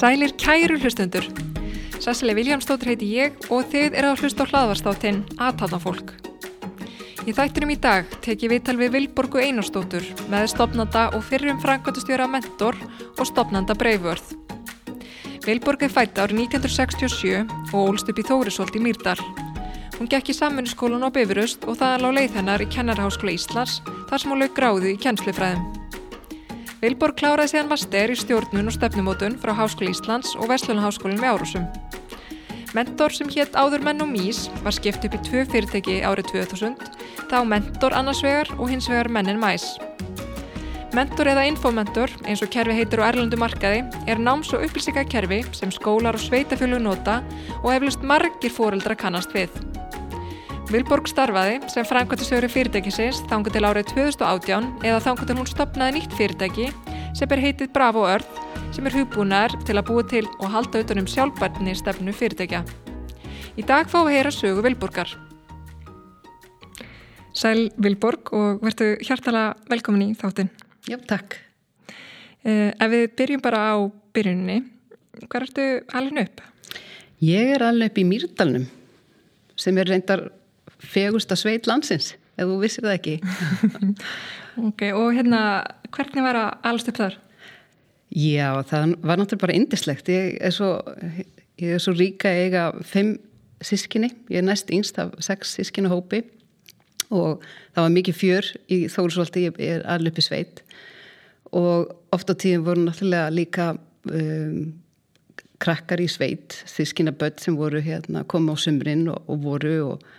Sælir kæru hlustundur. Sessileg Viljámsdóttir heiti ég og þið er að hlusta á hlaðvarstáttinn Aðtáðan fólk. Í þættinum í dag teki viðtal við Vilborgu Einarstóttur með stopnanda og fyrrum frangvöldustjóra Mentor og stopnanda Breifvörð. Vilborg er fætt árið 1967 og ólst upp í Þórisvold í Mýrdal. Hún gekk í samfunnsskólan á Bifurust og það lág leið hennar í Kennarháskóla Íslands þar sem hún lög gráði í kennslufræðum. Vilborg kláraði síðan master í stjórnun og stefnumótun frá Háskóli Íslands og Vestlunarháskólinn með Árúsum. Mentor sem hétt áður menn og mís var skipt upp í tvö fyrirteki árið 2000, þá Mentor annars vegar og hins vegar mennin mæs. Mentor eða Infomentor, eins og kerfi heitir á Erlendu markaði, er náms- og upplýsingakerfi sem skólar og sveitafjölu nota og heflust margir fóreldra kannast við. Vilborg starfaði sem framkvæmtistöru fyrirtækisins þangu til árið 2018 eða þangu til hún stopnaði nýtt fyrirtæki sem er heitið Bravo Earth sem er hugbúnar til að búa til og halda utanum sjálfbarni stefnu fyrirtækja. Í dag fáum við heyra sögu Vilborgar. Sæl Vilborg og verðu hjartala velkomin í þáttinn. Já, takk. Uh, ef við byrjum bara á byrjunni, hvað ertu alveg upp? Ég er alveg upp í Mýrdalnum sem er reyndar fegusta sveit landsins, ef þú vissir það ekki. ok, og hérna, hvernig var að alast upp þar? Já, það var náttúrulega bara indislegt. Ég er svo, ég er svo ríka eiga fimm sískinni, ég er næst yngst af sex sískinu hópi og það var mikið fjör í Þórsvaldi, ég er í sveit. Og oft á tíðum voru náttúrulega líka um, krakkar í sveit, sískina börn sem voru hérna, koma á sumrin og, og voru og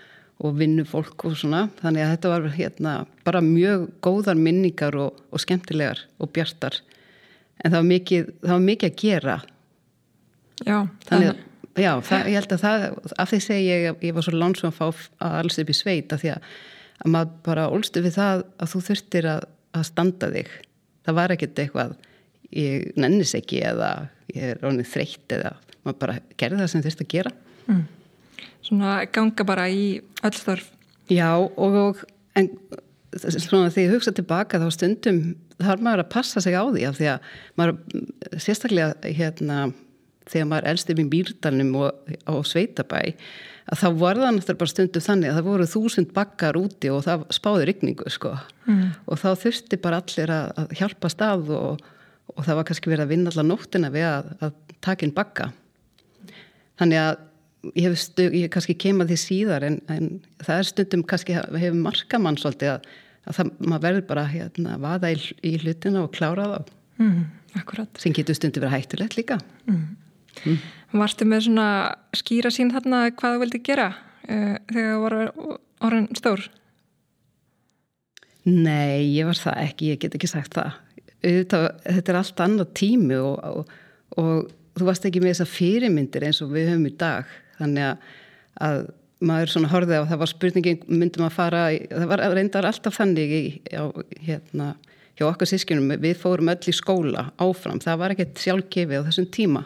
og vinnu fólk og svona. Þannig að þetta var hérna bara mjög góðar minningar og, og skemmtilegar og bjartar. En það var mikið, það var mikið að gera. Já, þannig að já, það, ég held að það, af því segi ég ég var svo lansum að fá að alls upp í sveit af því að, að maður bara ólstu við það að þú þurftir að, að standa þig. Það var ekkert eitthvað ég nennis ekki eða ég er ánið þreytt eða maður bara gerði það sem þurfti að gera. Mm. Svona ganga bara í öll þörf. Já og, og en svona því ég hugsa tilbaka þá stundum þarf maður að passa sig á því af því að maður sérstaklega hérna þegar maður elst um í mýrdalnum og á Sveitabæ að þá var það náttúrulega bara stundum þannig að það voru þúsund bakkar úti og það spáði rykningu sko. Mm. og þá þurfti bara allir að, að hjálpa stað og, og það var kannski verið að vinna allar nóttina við að, að taka inn bakka. Þannig að ég hef stu, ég kannski kema því síðar en, en það er stundum kannski hefur markamann svolítið að, að það, maður verður bara hérna vaða í, í hlutina og klára þá. Mm, sem getur stundum verið hættulegt líka. Mm. Mm. Vartu með svona skýra sín þarna hvað þú vildi gera uh, þegar þú var orðin stór? Nei, ég var það ekki, ég get ekki sagt það þetta, þetta er allt annað tími og, og, og þú varst ekki með þessa fyrirmyndir eins og við höfum í dag þannig að, að maður svona horfið á það var spurningin myndum að fara, í, það var reyndar alltaf þannig í, á, hérna, hjá okkar sískinum, við fórum öll í skóla áfram, það var ekkert sjálfgefið á þessum tíma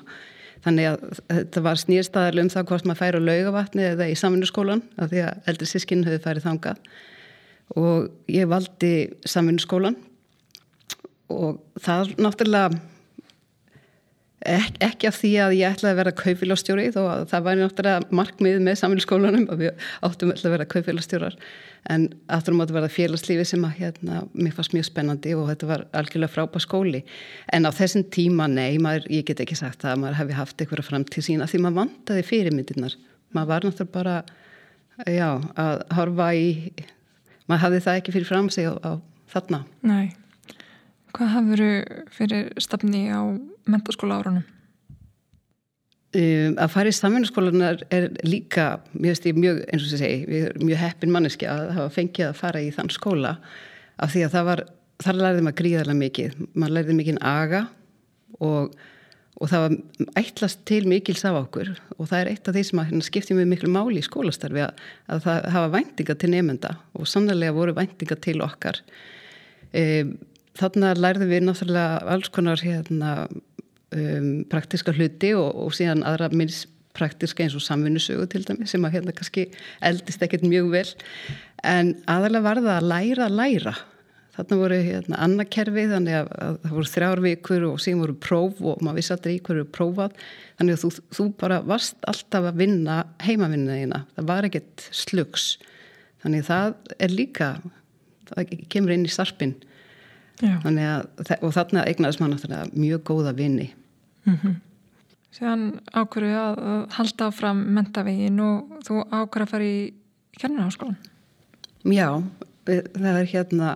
þannig að þetta var snýrstaðarlega um það hvort maður færi á laugavatni eða í samfunnsskólan af því að eldri sískinn höfðu færið þangað. Og ég valdi samfunnsskólan og það náttúrulega Ek, ekki af því að ég ætlaði að vera kaufélagstjóri þó að það væri náttúrulega markmið með samfélagsskólanum að við áttum að vera kaufélagstjórar en aftur um að það félagslífi sem að hérna, mér fannst mjög spennandi og þetta var algjörlega frábæð skóli. En á þessum tíma, nei, maður, ég get ekki sagt að maður hefði haft eitthvað fram til sína því maður vantaði fyrirmyndirnar. Maður var náttúrulega bara já, að horfa í maður hafði það ekki fyrir fram sig á, á þarna. Nei Hvað hafður fyrir stafni á mentaskóla árunum? Um, að fara í samfunnaskólanar er líka mjög, mjög eins og þess að segja, mjög heppin manneski að hafa fengið að fara í þann skóla af því að það var, þar lærði maður gríðarlega mikið, maður lærði mikið aga og, og það var eittlast til mikils af okkur og það er eitt af því sem að hérna, skipti mjög miklu máli í skólastarfi að, að það hafa væntinga til nefnda og sannlega voru væntinga til okkar um, Þannig að lærðum við náttúrulega alls konar hérna, um, praktiska hluti og, og síðan aðra minns praktiska eins og samvinnusögu til dæmi sem að hérna kannski eldist ekkert mjög vel. En aðalega var það að læra að læra. Þarna voru hérna annarkerfi þannig að, að það voru þrjárvíkur og síðan voru próf og maður vissi aldrei í hverju prófað. Þannig að þú, þú bara varst alltaf að vinna heimavinnaðina það var ekkert slugs. Þannig að það er líka það kemur inn í sarpin að, og þarna eignaðis maður mjög góða vinni mm -hmm. Síðan ákveðu að halda áfram mentavegin og þú ákveðu að fara í kjarnarháskólan. Já, það er hérna,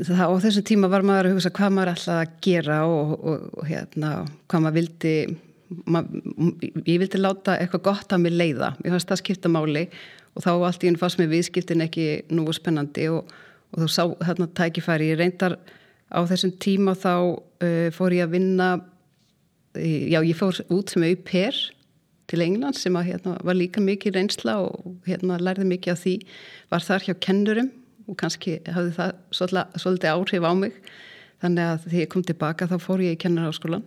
það, á þessu tíma var maður að hugsa hvað maður ætlaði að gera og, og, og hérna, hvað maður vildi, mað, ég vildi láta eitthvað gott að mig leiða. Ég fannst það skipta máli og þá allt í enn fannst mér viðskiptin ekki nú spennandi og, og þú sá hérna tækifæri. Ég reyndar á þessum tíma þá uh, fór ég að vinna já, ég fór út sem auper til England sem að, hérna, var líka mikið reynsla og hérna, lærði mikið af því var þar hjá kennurum og kannski hafði það svolítið, svolítið áhrif á mig þannig að þegar ég kom tilbaka þá fór ég í kennarháskólan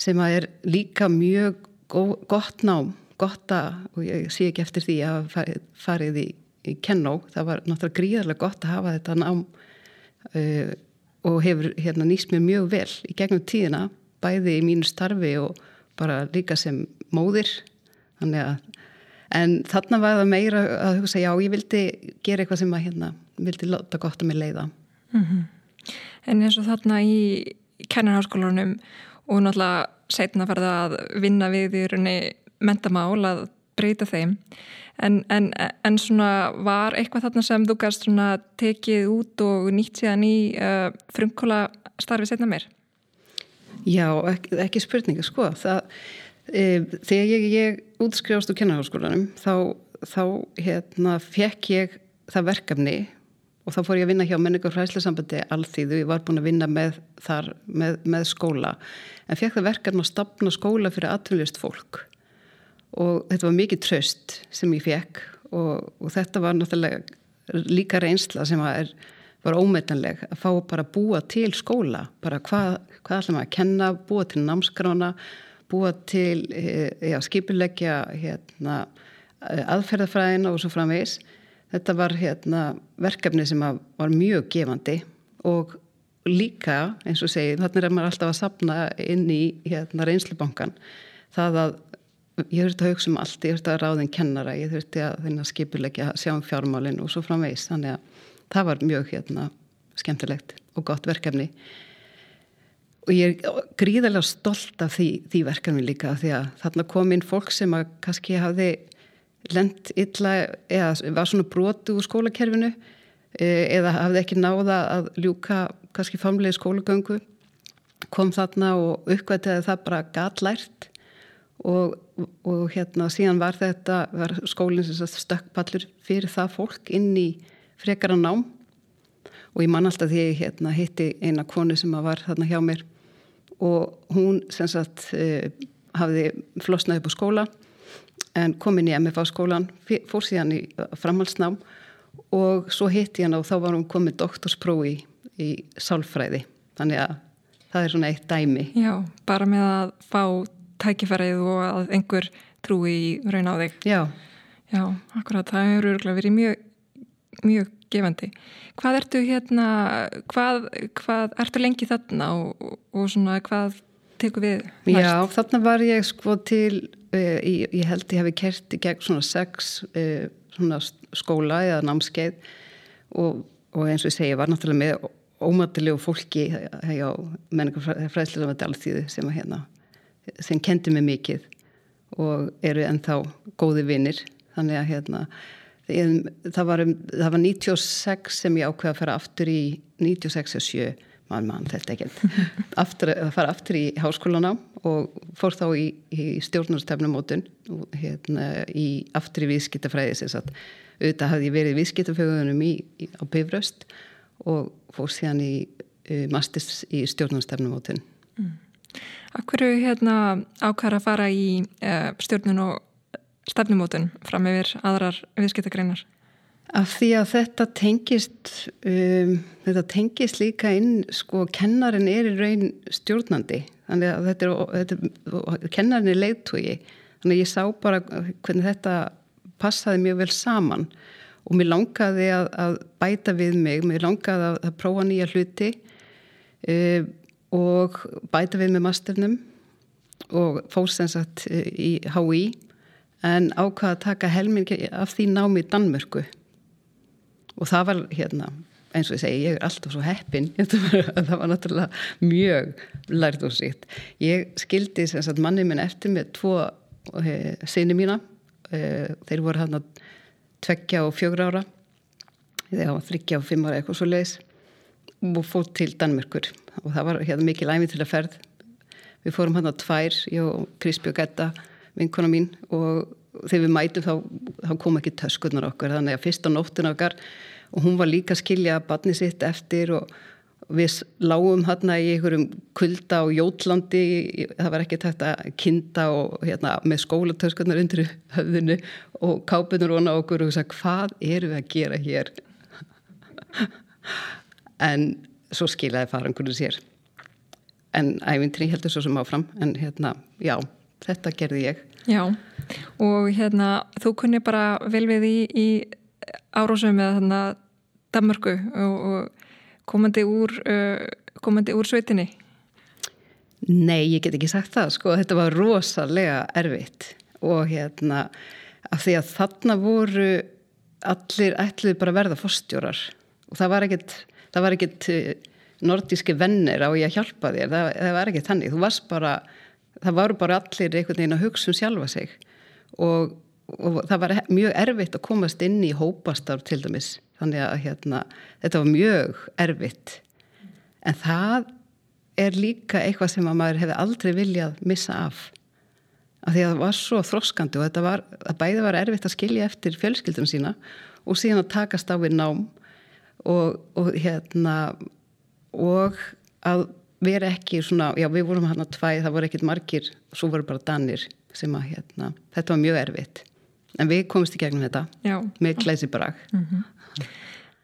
sem að er líka mjög gott nám gott að, og ég sé ekki eftir því að farið, í, í kennó það var náttúrulega gríðarlega gott að hafa þetta nám uh, og hefur hérna, nýst mér mjög vel í gegnum tíðina bæði í mínu starfi og bara líka sem móðir þannig að en þarna var það meira að hugsa já ég vildi gera eitthvað sem að hérna vildi láta gott að mig leiða mm -hmm. En eins og þarna í kennarháskólanum og náttúrulega setna farða að vinna við í raunni mentamál að breyta þeim. En, en, en svona var eitthvað þarna sem þú gæst svona tekið út og nýtt síðan í uh, frumkóla starfi setna meir? Já, ekki, ekki spurninga sko. Það, e, þegar ég, ég útskrifast úr kennarháskólanum þá, þá hérna, fekk ég það verkefni og þá fór ég að vinna hjá menningar fræsleisambandi allþýðu, ég var búin að vinna með þar með, með skóla. En fekk það verkefni að stopna skóla fyrir atvinnlist fólk og þetta var mikið tröst sem ég fekk og, og þetta var náttúrulega líka reynsla sem er var ómetanleg að fá bara að búa til skóla, bara hvað, hvað ætlum að kenna, búa til námskrána, búa til eh, já, skipilegja hérna, aðferðafræðina og svo framvegs. Þetta var hérna, verkefni sem var mjög gefandi og líka, eins og segi, þannig er maður alltaf að sapna inn í hérna, reynslubankan. Það að ég þurfti að hugsa um allt, ég þurfti að ráðin kennara, ég þurfti að skipilegja, sjá um fjármálinn og svo framvegs. Þannig að það var mjög hérna, skemmtilegt og gott verkefni. Og ég er gríðarlega stolt af því, því verkefni líka því að þarna kom inn fólk sem að kannski hafði lend illa eða var svona brotu úr skólakerfinu e, eða hafði ekki náða að ljúka kannski famlega skólagöngu. Kom þarna og uppvætiði það bara gatlært og, og hérna síðan var þetta var skólinn sem stökkpallur fyrir það fólk inn í frekar að nám. Og ég man alltaf því ég hérna, hitti eina konu sem var þarna hjá mér. Og hún sem sagt uh, hafði flosnað upp á skóla en kom inn í MFA skólan fór síðan í framhalsnám og svo hitti hann og þá var hún komið doktorsprói í sálfræði. Þannig að það er svona eitt dæmi. Já, bara með að fá tækifærið og að einhver trúi í raun á þig Já Já, akkurat, það hefur verið mjög mjög gefandi. Hvað ertu hérna, hvað, hvað ertu lengi þarna og, og svona hvað tekur við næst? Já, þarna var ég sko til, uh, ég, ég held ég hefði kert í gegn svona sex uh, svona skóla eða námskeið og, og eins og ég segi, ég var náttúrulega með ómatilegu fólki hjá menningarfræðslega sem, hérna, sem kendi mig mikið og eru ennþá góði vinnir þannig að hérna það var, um, það var 96 sem ég ákveða að fara aftur í 96 og 7 mann mann þetta ekki aftur, að fara aftur í háskólana og fór þá í, í stjórnarstefnumótun hérna, í, aftur í viðskiptafræði sem sagt. Auðvitað hafði ég verið í viðskiptafögunum á Bifröst og fór síðan í uh, masters í stjórnarstefnumótun. Mm. Akkur hérna ákvæða að fara í uh, stjórnun og stefnumótun fram yfir aðrar viðskiptagreinar? Af því að þetta tengist, um, þetta tengist líka inn, sko, kennarin er í raun stjórnandi, þannig að þetta er, þetta, kennarin er leiðtói, þannig að ég sá bara hvernig þetta passaði mjög vel saman. Og mér langaði að, að bæta við mig, mér langaði að, að prófa nýja hluti. Um, og bæta við með masternum og fórsensat í HÍ en ákvaða að taka helmingi af því námi í Danmörku. Og það var hérna eins og ég segi, ég er alltaf svo heppin. Það var náttúrulega mjög lært og sítt ég skildi sagt, manni minn eftir með tvo e, sinni mína. E, þeir voru hann að tveggja og fjögur ára. Þegar hann þryggja og fimm ára eitthvað svo leiðis og fótt til Danmörkur og það var hérna mikið læmi til að ferð. Við fórum hann að tvær ég og Krispi og Getta vinkona mín og þegar við mætum þá, þá kom ekki töskurnar okkur þannig að fyrst á nóttun okkar og hún var líka að skilja barni sitt eftir og við lágum hérna í einhverjum kulda og jótlandi, það var ekki tægt að kinda og hérna með skólatöskunar undir höfðinu og kápunur vona okkur og sagði hvað eru við að gera hér? En svo skiljaði farangunum sér. En æfintri heldur svo sem áfram. En hérna, já, þetta gerði ég. Já, og hérna þú kunni bara vel við í, í árósum með þarna Danmarku og, og komandi úr uh, komandi úr sveitinni? Nei, ég get ekki sagt það sko, þetta var rosalega erfitt. Og hérna af því að þarna voru allir ætluði bara verða fórstjórar og það var ekkit það var ekkit uh, nordíski vennir á ég að hjálpa þér, það, það var ekkit þannig. Þú varst bara, það varu bara allir einhvern veginn að hugsa um sjálfa sig. Og og það var mjög erfitt að komast inn í hópastar til dæmis. Þannig að hérna, þetta var mjög erfitt. En það er líka eitthvað sem að maður hefði aldrei viljað missa af. Af því að það var svo þroskandi og þetta var, að bæði var erfitt að skilja eftir fjölskyldunum sína og síðan að takast á við nám og, og hérna og að vera ekki svona, já við vorum hann að tvæ það voru ekkit margir, svo voru bara danir sem að hérna, þetta var mjög erfitt. En við komumst í gegnum þetta Já. með klæsi brag mm -hmm.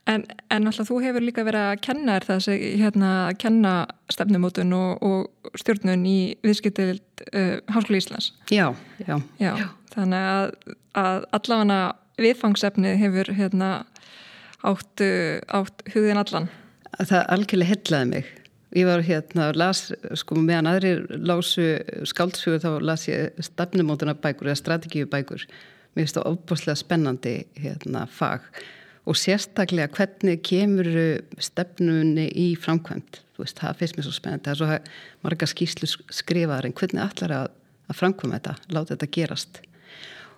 En, en alltaf þú hefur líka verið að kenna þessi, hérna, að kenna stefnumótun og, og stjórnun í viðskiptild uh, Háskóli Íslands. Já, já, já. Þannig að, að allavega viðfangsefnið hefur hérna, átt, átt hugðin allan. Það algjörlega hellaði mig. Ég var hérna, las, sko meðan aðrir lásu skáldsfjögur þá las ég stefnumótuna bækur eða strategíu bækur mér finnst það ofbúslega spennandi hérna, fag. Og sérstaklega hvernig kemur stefnunni í framkvæmt veist, það finnst mér svo spennandi. Það er svo marga skýslu skrifaðar en hvernig allar að, að framkvæma þetta láta þetta gerast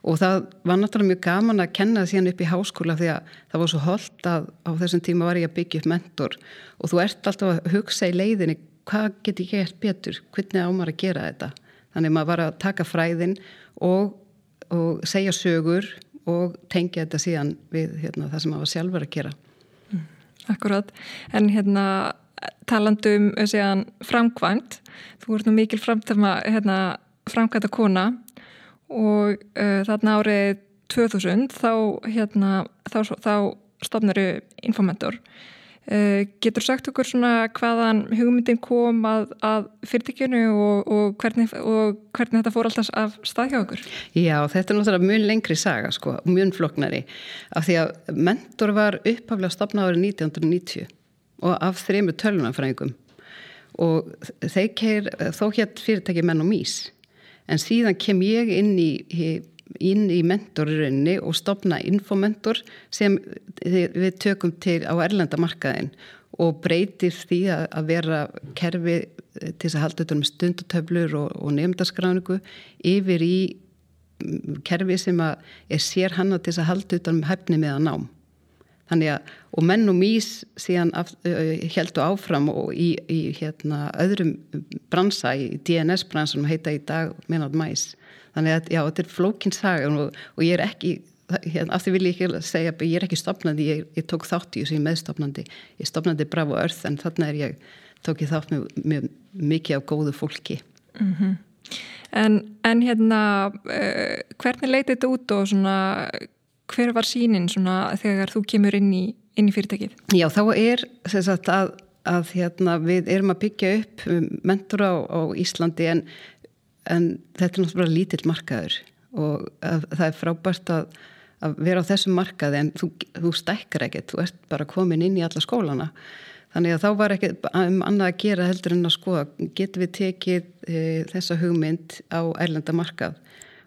og það var náttúrulega mjög gaman að kenna það síðan upp í háskóla því að það var svo holdt að á þessum tíma var ég að byggja upp mentor. Og þú ert alltaf að hugsa í leiðinni hvað get ég gert betur, hvernig ámar að gera þetta? Þannig maður var að taka fræðin og og segja sögur og tengja þetta síðan við hérna, það sem maður sjálfur að gera. Mm, akkurat, en hérna talandum síðan framkvæmt, þú ert nú mikil framtæma hérna, framkvæmta kona og uh, þarna árið 2000 þá, hérna, þá, þá stofnur Infomentor. Uh, getur sagt okkur svona hvaðan hugmyndin kom að, að fyrirtekjunu og, og, hvernig, og hvernig þetta fór alltaf af stað hjá okkur? Já, þetta er náttúrulega mjög lengri saga sko, mjög floknari af því að mentor var upphaflega stopnað árið 1990 og af þrejum tölunafræðingum og þeir keir þó hér fyrirtæki menn og mís en síðan kem ég inn í, inn í mentorinni og stopna infomentor sem við tökum til á erlendamarkaðin og breytir því að vera kerfi til þess að halda þetta um stundutöflur og, og nefndaskráningu yfir í mm, kerfi sem er sér hanna til þess að halda þetta um hefni með að nám. Þannig að, og menn og mís síðan af, heldu áfram og í, í hérna öðrum bransa, í DNS bransa sem heita í dag mennátt mæs þannig að já, þetta er flókin saga og, og ég er ekki hérna, af því vil ég ekki segja ég er ekki stopnandi, ég, ég tók þátt í þessu meðstopnandi, ég stopnandi Bravo Earth en þannig er ég, tók ég þátt með, með mikið af góðu fólki. Mm -hmm. en, en hérna uh, hvernig leiti þetta út og svona hver var sínin svona þegar þú kemur inn í, inn í fyrirtækið? Já, þá er sagt, að, að hérna, við erum að byggja upp mentora á, á Íslandi en, en þetta er náttúrulega lítill markaður og að, það er frábært að, að vera á þessum markaði en þú, þú stækkar ekkert, þú ert bara komin inn í alla skólana þannig að þá var ekki um annað að gera heldur en að skoða, getur við tekið e, þessa hugmynd á ærlenda markað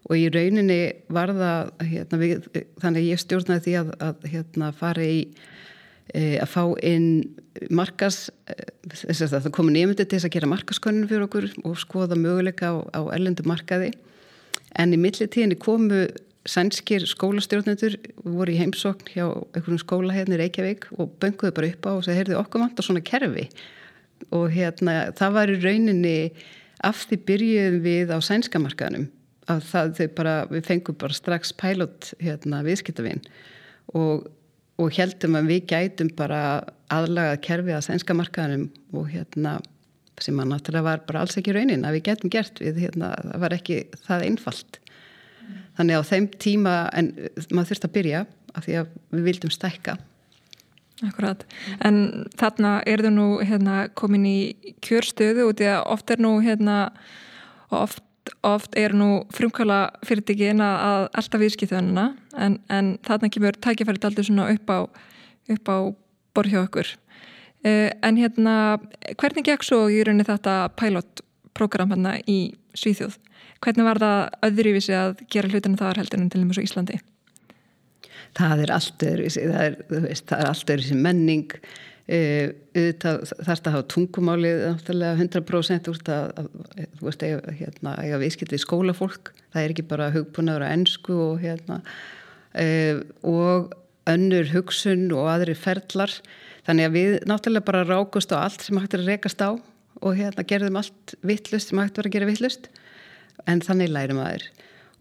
og í rauninni var það, hérna, við, þannig ég stjórnaði því að, að hérna, fara í e, að fá inn markas, þess að það komi nefndi til þess að gera markaskonun fyrir okkur og skoða möguleika á, á ærlendu markaði. En í millitíðinni komu sænskir skólastjórnendur voru í heimsokn hjá einhvern skóla hérna í Reykjavík og bönguðu bara upp á og segði, heyrðu okkur vant á svona kerfi. Og hérna það var í rauninni af því byrjuðum við á sænska markaðnum að það þau bara, við fengum bara strax pilot hérna viðskiptavinn og, og heldum að við gætum bara aðlagað kerfi að sænska markaðnum og hérna sem að náttúrulega var bara alls ekki raunin að við gætum gert við hérna, það var ekki það einfalt. Þannig á þeim tíma en maður þurft að byrja af því að við vildum stækka. Akkurat, en þarna er þau nú hérna, komin í kjörstöðu og því að oft er nú hérna, oft, oft er nú frumkvæla fyrirtekin að alltaf viðskiptöðunina en, en þarna kemur tækifærið aldrei svona upp á, á borð hjá okkur uh, en hérna, hvernig gekk svo í rauninni þetta pilotprogram hérna í Svíþjóð? Hvernig var það öðruvísi að gera hlutinu þar heldur en til og með svo Íslandi? Það er allt öðruvísi, það er, veist, það er allt öðruvísi menning, uh, þarf það að hafa tungumálið náttúrulega 100% úr það að þú veist að hérna, eiga viðskilt við skólafólk, það er ekki bara hugpunaður á ennsku og hérna uh, og önnur hugsun og aðri ferlar, þannig að við náttúrulega bara rákust á allt sem hægt er að rekast á og hérna gerðum allt vittlust sem hægt var að gera vittlust en þannig læri maður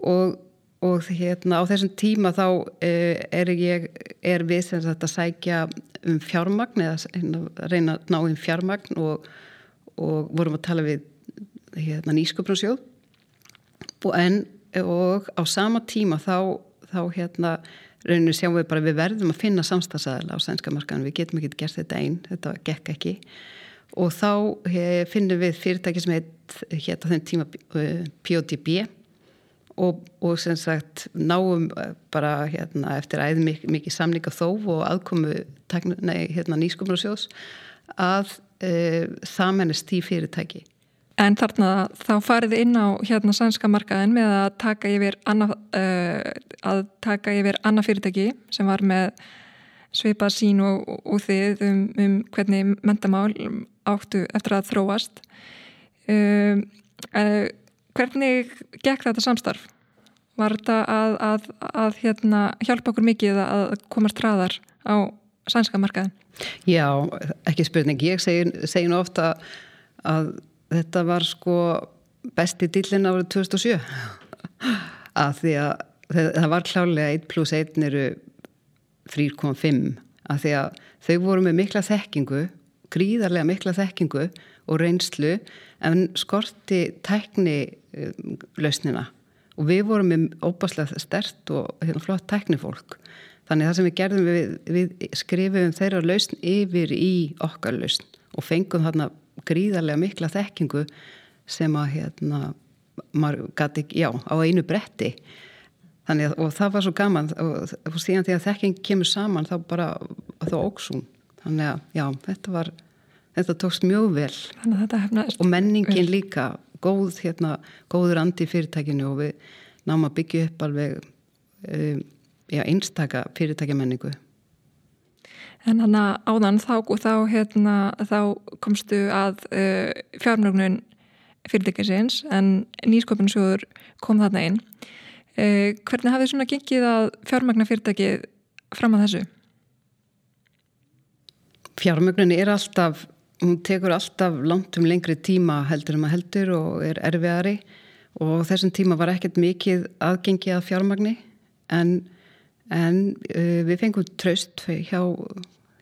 og, og hérna á þessum tíma þá eh, er ég er við sem að sækja um fjármagn eða hérna, reyna að ná um fjármagn og, og vorum að tala við hérna, nýsköpnarsjóð og en og á sama tíma þá, þá hérna rauninu sjáum við bara við verðum að finna samstagsæðila á sænska markaðan, við getum ekki gert þetta einn, þetta gekk ekki. Og þá hef, finnum við fyrirtæki sem heit hétt á þenn tíma uh, POTB og, og sem sagt náum bara hérna eftir æð mikið, mikið samlinga þó og aðkomu hérna, nýskumarsjós að uh, það mennist í fyrirtæki. En þarna þá farið inn á hérna sænska markaðin með að taka yfir annað, uh, að taka yfir annað fyrirtæki sem var með sveipa sín og, og þið um, um hvernig mentamál áttu eftir að þróast. Um, uh, hvernig gekk þetta samstarf? Var þetta að, að, að hérna, hjálpa okkur mikið að komast ræðar á sænska markaðin? Já, ekki spurning. Ég segi, nú ofta að þetta var sko besti dillin árið 2007 að því að það var klálega 1 pluss 1 eru 3,5 að því að þau voru með mikla þekkingu gríðarlega mikla þekkingu og reynslu en skorti tækni um, lausnina. Og við vorum með óbáslega stert og hérna, flott tæknifólk. Þannig það sem við gerðum við, við skrifum þeirra lausn yfir í okkar lausn og fengum þarna gríðarlega mikla þekkingu sem að hérna maður gæti, já, á einu bretti. Þannig að, og það var svo gaman og, og síðan því að þekking kemur saman þá bara, þá óksum þannig að já, þetta var þetta tókst mjög vel og menningin vel. líka góð, hérna, góður andi fyrirtækinu og við náum að byggja upp alveg um, já, einstaka fyrirtækjamenningu En hann að áðan þá, þá, hérna, þá komstu að uh, fjármjögnun fyrirtækisins en nýsköpunarsjóður kom þarna inn. Uh, hvernig hafið svona gengið að fjármjögna fyrirtækið fram að þessu? Fjármögnun er alltaf, hún tekur alltaf langt um lengri tíma heldur en maður heldur og er erfiðari og þessum tíma var ekkert mikið aðgengi að fjármagni en, en uh, við fengum tröst hjá,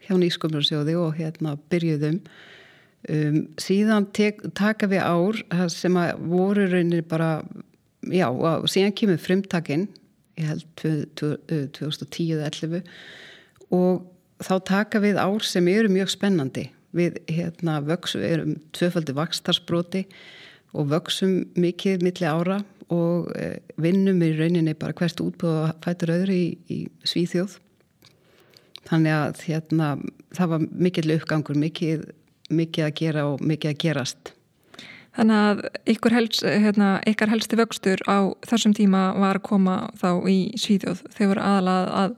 hjá nýskumlarsjóði og hérna byrjuðum. Um, síðan tek, taka við ár sem að voru raunir bara, já, og síðan kemur frumtakinn ég held 2010-11 og þá taka við ár sem eru mjög spennandi við hérna vöksum, erum tvöfaldi vakstarspróti og vöksum mikið milli ára og eh, vinnum í rauninni bara hvert útbúð að fæta öðru í, í Svíþjóð. Þannig að hérna, það var mikill uppgangur mikið, mikið að gera og mikið að gerast. Þannig að ykkur helst, hérna, ykkar helsti vöxtur á þessum tíma var að koma þá í Svíþjóð. Þeir voru aðalað að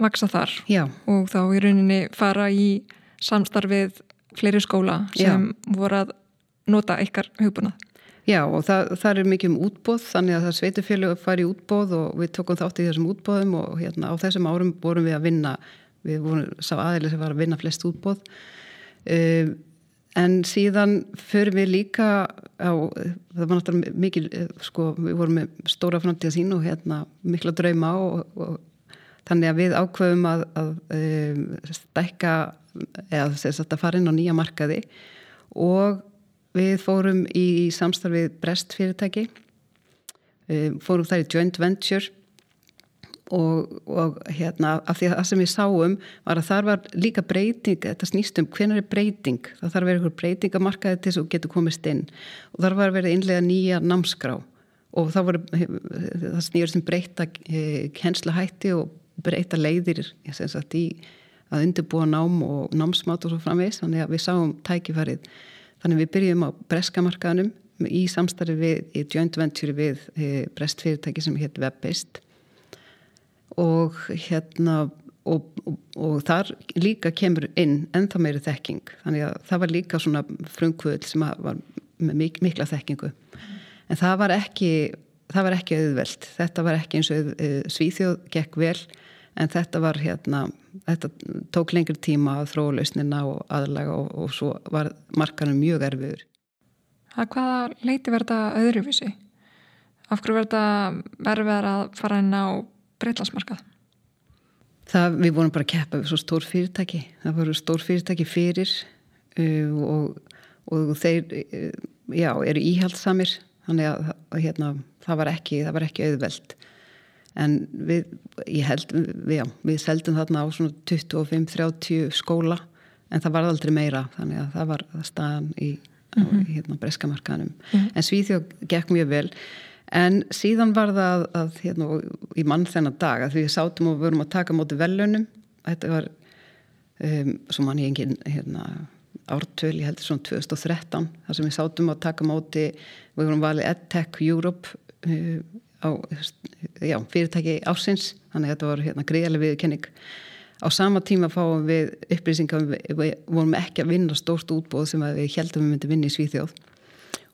vaksa þar Já. og þá í rauninni fara í samstarfið fleiri skóla sem Já. voru að nota ykkar hugbúnað Já og það, það er mikið um útbóð þannig að það sveitufélög fari í útbóð og við tókum þátt í þessum útbóðum og hérna á þessum árum vorum við að vinna við vorum sá aðeins að vinna flest útbóð um, en síðan förum við líka á, það var náttúrulega mikil sko, við vorum með stóra framtíða sín og hérna mikla drauma og, og þannig að við ákveðum að, að um, stækka eða þess að fara inn á nýja markaði. Og Við fórum í samstarfið Brest fyrirtæki, fórum þar í joint venture. Og, og hérna af því að það sem við sáum var að þar var líka breyting, þetta snýstum hvernig er breyting, það þarf að vera einhver breyting að markaði til þess að getur komist inn. Og þar var að vera innlega nýja námskrá. Og það, það snýður sem breyta kensla eh, hætti og breyta leiðir sagt, í að undirbúa nám og námsmát og svo framvegs, þannig að við sáum tækifærið. Þannig við byrjum á breskamarkaðnum í samstarfi við, í joint venture við e, brestfyrirtæki sem hétt Web-based og hérna og, og, og þar líka kemur inn ennþá meiri þekking. Þannig að það var líka svona frumkvöld sem var með mik mikla þekkingu. En það var ekki það var ekki auðvelt, þetta var ekki eins og e, Svíþjóð gekk vel en þetta var hérna þetta tók lengri tíma að þróa lausnina og aðlaga og, og svo var markanum mjög erfiður að Hvaða leiti verða öðruvísi? Af hverju verða verður að fara inn á breytlasmarkað? Það, við vorum bara að keppa við svo stór fyrirtæki það voru stór fyrirtæki fyrir uh, og, og þeir uh, já, eru íhaldsamir þannig að, að hérna, það var ekki það var ekki auðveld en við, ég held, við, já, við seldum þarna á svona 25-30 skóla en það var aldrei meira þannig að það var staðan í, mm -hmm. hérna, breskamarkanum mm -hmm. en Svíþjóð gekk mjög vel en síðan var það að, að hérna, í mann þennan dag að við sátum og vorum að taka móti velunum þetta var um, svo mann ég engin hérna, ártöl, ég heldur svona 2013 þar sem við sátum að taka móti við vorum valið EdTech Europe um, á já, fyrirtæki ársins þannig að þetta var hérna, greiðarlega viðkenning á sama tíma fáum við upplýsingar við vorum ekki að vinna stórt útbóð sem við heldum við myndum vinna í Svíþjóð.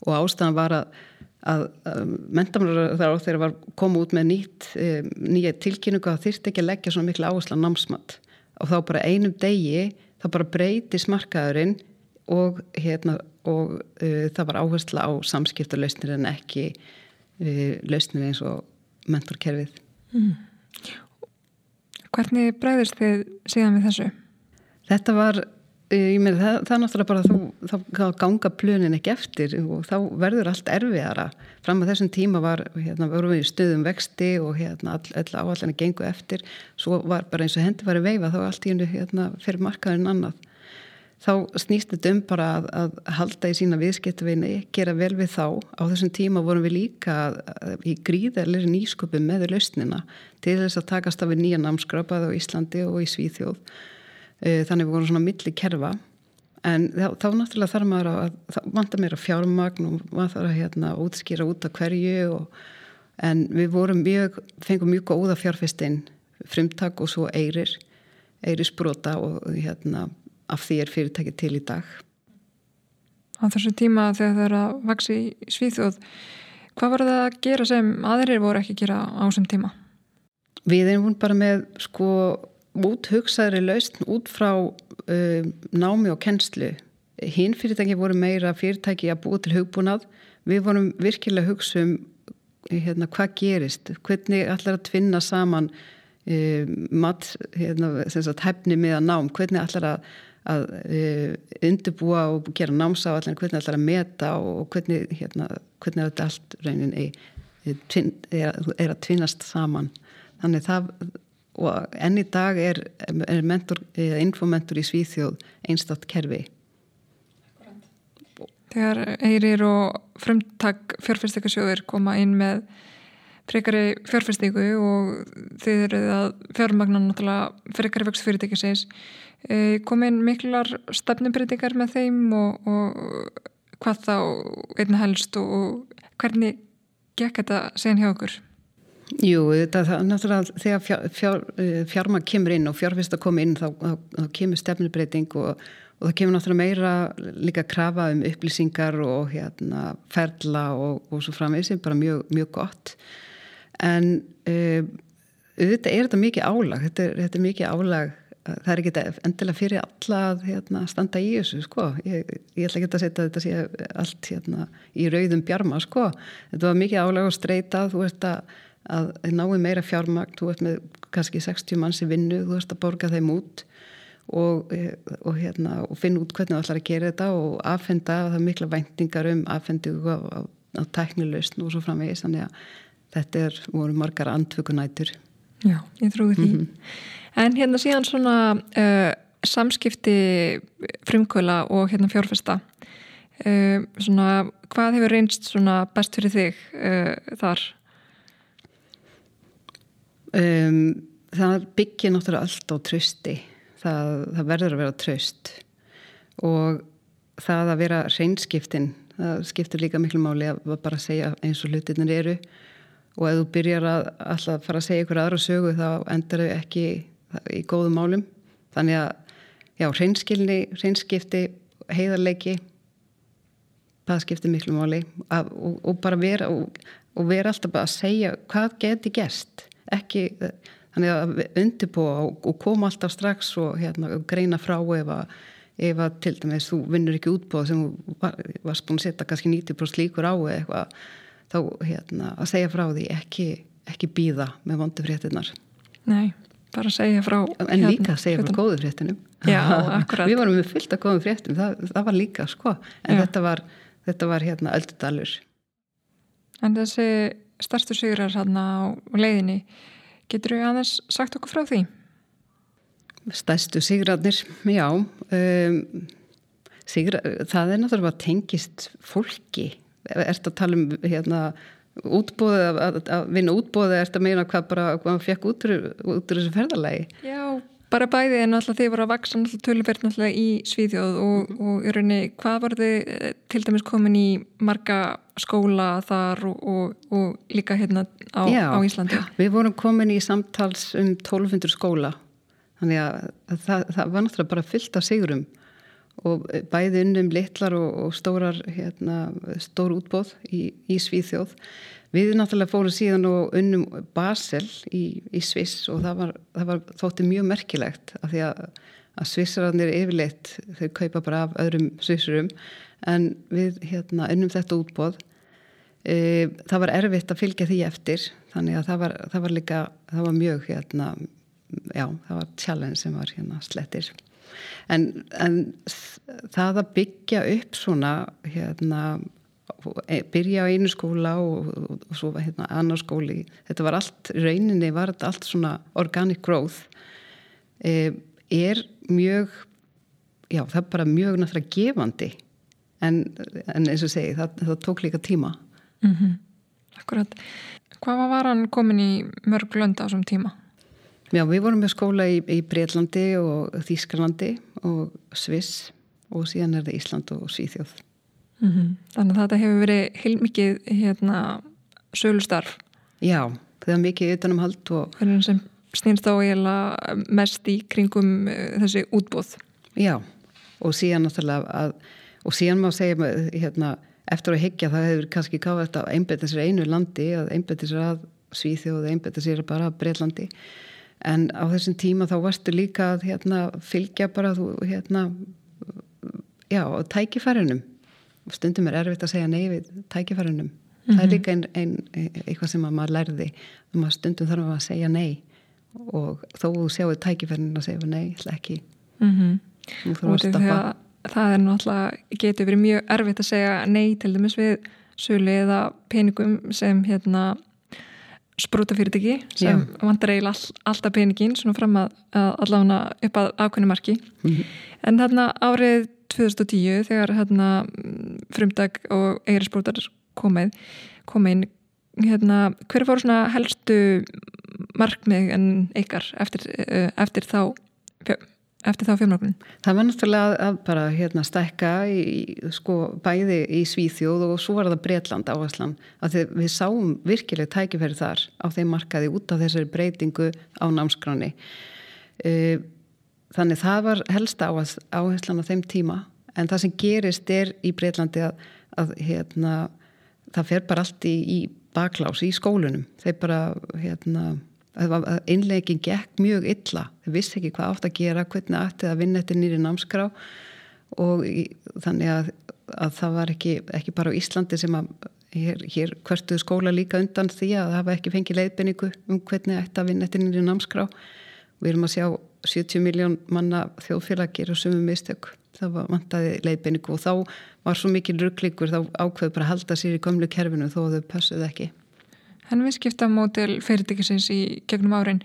Og ástæðan var að, að, að mentamlar þar á þeirra var koma út með nýtt e, nýja tilkynningu að þyrst ekki að leggja svona miklu áhersla námsmatt og þá bara einum degi þá bara breyti smarkaðurinn og hérna og e, það var áhersla á samskiptarlausnir en ekki lausnir eins og mentorkerfið. Mm. Hvernig bregðist þið síðan við þessu? Þetta var, ég meina það, það er náttúrulega bara þú, þá ganga plönin ekki eftir og þá verður allt erfiðara. Fram að þessum tíma var, hérna, við stöðum vexti og hérna all, all áallinni gengu eftir. Svo var bara eins og hendi var að veifa þá allt í hennu hérna fyrir markaðurinn annað þá snýst þetta um bara að, að halda í sína viðskiptvinni, gera vel við þá. Á þessum tíma vorum við líka í gríðarlega nýsköpum með lausnina til þess að takast af við nýja námskrapað á Íslandi og í Svíþjóð. E, þannig við vorum svona milli kerfa. En þá, þá náttúrulega þarf maður að það vantar mér að fjármagn og maður þarf að hérna, útskýra út af hverju og, en við vorum mjög fengum mjög góða fjárfestinn frumtak og svo eirir eirisbrota og hérna af því er fyrirtæki til í dag. Á þessu tíma þegar það er að vaksi í Svíþjóð, hvað var það að gera sem aðrir voru ekki að gera á þessum tíma? Við erum bara með sko út hugsaðri laust út frá uh, námi og kennslu. Hinn fyrirtæki voru meira fyrirtæki að búa til hugbúnað. Við vorum virkilega að hugsa um hérna, hvað gerist, hvernig allar að tvinna saman uh, mat, hérna, hefni með að nám, hvernig allar að að uh, undirbúa og gera námsáallan hvernig það ætlar að meta og hvernig, hérna, hvernig þetta allt raunin tvin, er, er að tvinnast saman. Þannig það og enn í dag er, er mentor, infomentor í Svíþjóð einstátt kerfi. Þegar eirir og frumtak fjárfyrstikasjóðir koma inn með frekari fjárfyrstíku og þið eruð að fjármagna náttúrulega frekari vöxt fyrirtækisins komin miklar stefnumbreytingar með þeim og, og hvað þá einna helst og, hvernig gekk þetta sen hjá okkur? Jú, þetta er náttúrulega þegar fjár, fjár, eh, fjármagn kemur inn og fjárfyrsta kom inn þá, þá, þá kemur stefnubreiting og, og það kemur náttúrulega meira líka krafa um upplýsingar og hérna ferla og, og svo framvegð sem bara mjög, mjög gott en uh, þetta er þetta mikið álag þetta er, þetta er mikið álag það er ekki endilega fyrir alla að hérna, standa í þessu sko. Ég, ég ætla ekki að setja þetta sé allt hérna, í rauðum bjarma sko. Þetta var mikið álag og streyta þú veist að að náðu meira fjármagt, þú ert með kannski 60 manns í vinnu, þú ert að borga þeim út og, og, hérna, og finna út hvernig þú ætlar að gera þetta og aðfenda, það er mikla væntingar um á, á tæknilausn og svo framvegis, þannig að þetta er, voru margar andvökunætur Já, ég trúi því mm -hmm. En hérna síðan svona uh, samskipti frumkvöla og hérna fjárfesta uh, svona, hvað hefur reynst svona best fyrir þig uh, þar? Um, það byggir náttúrulega allt á trösti það, það verður að vera tröst og það að vera reynskiptin það skiptir líka miklu máli að bara segja eins og hlutinir eru og ef þú byrjar að alltaf fara að segja ykkur aðra sögu þá endar þau ekki í góðum málum. Þannig að já, reynskilni, reynskipti heiðarleiki það skiptir miklu máli. Að, og, og bara vera og, og vera alltaf bara að segja hvað geti gerst. Ekki þannig að undirbúa og, og koma alltaf strax og hérna, greina frá ef að, ef að til dæmis þú vinnur ekki útbúð sem þú var, varst búin að setja kannski 90% líkur á eða eitthvað þá hérna, að segja frá því ekki, ekki býða með vondu fréttinnar Nei, bara segja frá En hérna, líka segja frá góðu fréttinum. Já, akkurat. Við varum með fyllt af góðum fréttum, það, það var líka sko, en Já. þetta var, þetta var hérna öldudalur. En þessi starstu sigrar hérna á leiðinni getur við aðeins sagt okkur frá því? Stærstu sigrarnir, já um, sigra, það er náttúrulega tengist fólki er þetta að tala um hérna útbóðið, að, að vinna útbóðið er þetta að meina hvað bara, hvað maður fekk út úr, út úr þessu ferðalagi? Já bara bæðið en alltaf þið voru að vaksa tölverð náttúrulega í Svíðjóð og, mhm. og í rauninni, hvað voru þið eh, til dæmis komin í marga skóla þar og, og, og líka hérna á, Já, á Íslandi? Við vorum komin í samtals um 1200 skóla þannig að það, það var náttúrulega bara fyllt af sigurum og bæði unnum litlar og stórar hérna, stór útbóð í, í Svíðjóð Við náttúrulega fórum síðan og unnum Basel í, í Sviss og það var, það var þótti mjög merkilegt af því að, að Svissararnir yfirleitt þau kaupa bara af öðrum Svissurum en við hérna, unnum þetta útbóð. E, það var erfitt að fylgja því eftir þannig að það var, það var líka, það var mjög hérna, já, það var challenge sem var hérna slettir. En, en það að byggja upp svona hérna E, byrja á einu skóla og, og, og svo hérna annar skóli þetta var allt, rauninni var þetta allt svona organic growth e, er mjög já það er bara mjög náttúrulega gefandi en, en eins og segi það, það tók líka tíma mm -hmm. Akkurat Hvað var hann komin í mörg lönd á þessum tíma? Já við vorum með skóla í, í Breitlandi og Þísklandi og Sviss og síðan er það Ísland og Svíþjóð Mm -hmm. Þannig að þetta hefur verið heilmikið hérna, sölustarf. Já, það er mikið utanum hald og... Hvernig sem snýrst á eiginlega mest í kringum uh, þessi útbóð. Já, og síðan náttúrulega að, og síðan má segja hérna, eftir að higgja það hefur kannski gáð þetta að einbetta sér einu landi, að einbetta sér að Svíþjóð, að einbetta sér bara að Breitlandi. En á þessum tíma þá varstu líka að hérna, fylgja bara þú, hérna, já, tækifærinum stundum er erfitt að segja nei við tækifærunum mm -hmm. það er mhm. líka ein, ein, eitthvað sem maður lærði um að stundum þarf maður að segja nei og þó þú sjáu tækifærunum að segja nei, ekki mm -hmm. og það er náttúrulega getur verið mjög erfitt að segja nei til dæmis við sölu eða peningum sem hérna sprútafyrirtæki sem Já. vantar eiginlega all, alltaf peningin svona fram að, að allavega upp að ákveðinu marki mm -hmm. en þarna árið 2010 þegar hérna frumdag og eigirisbrótar komið komið hérna, hver fóru svona helstu markmið en ykkar eftir, eh, eftir þá eftir þá fjölmögnum? Það var náttúrulega að bara hérna stækka í, sko, bæði í Svíþjóð og svo var það Breitland áherslan að við sáum virkileg tækifæri þar á þeim markaði út af þessari breytingu á námskráni e, þannig það var helsta áherslan á þeim tíma en það sem gerist er í Breitlandi að, að hérna, það fer bara allt í, í baklás í skólunum þeir bara hérna innlegin gekk mjög illa. Þeir vissi ekki hvað átt að gera hvernig ætti að vinna eftir nýri námskrá. Og þannig að, að það var ekki, ekki bara á Íslandi sem að hér, hér hvertuðu skóla líka undan því að það hafa ekki fengið leiðbynningu um hvernig ætti að vinna eftir nýri námskrá. Við erum að sjá 70 miljón manna þjóðfélagir og sumum mistök. Það var vantaði leiðbynningu og þá var svo mikil rugglingur þá ákveðu bara að halda sér í gömlu kerfinu þó þau passuðu ekki En viðskiptamódel fyrirtækisins í gegnum árin,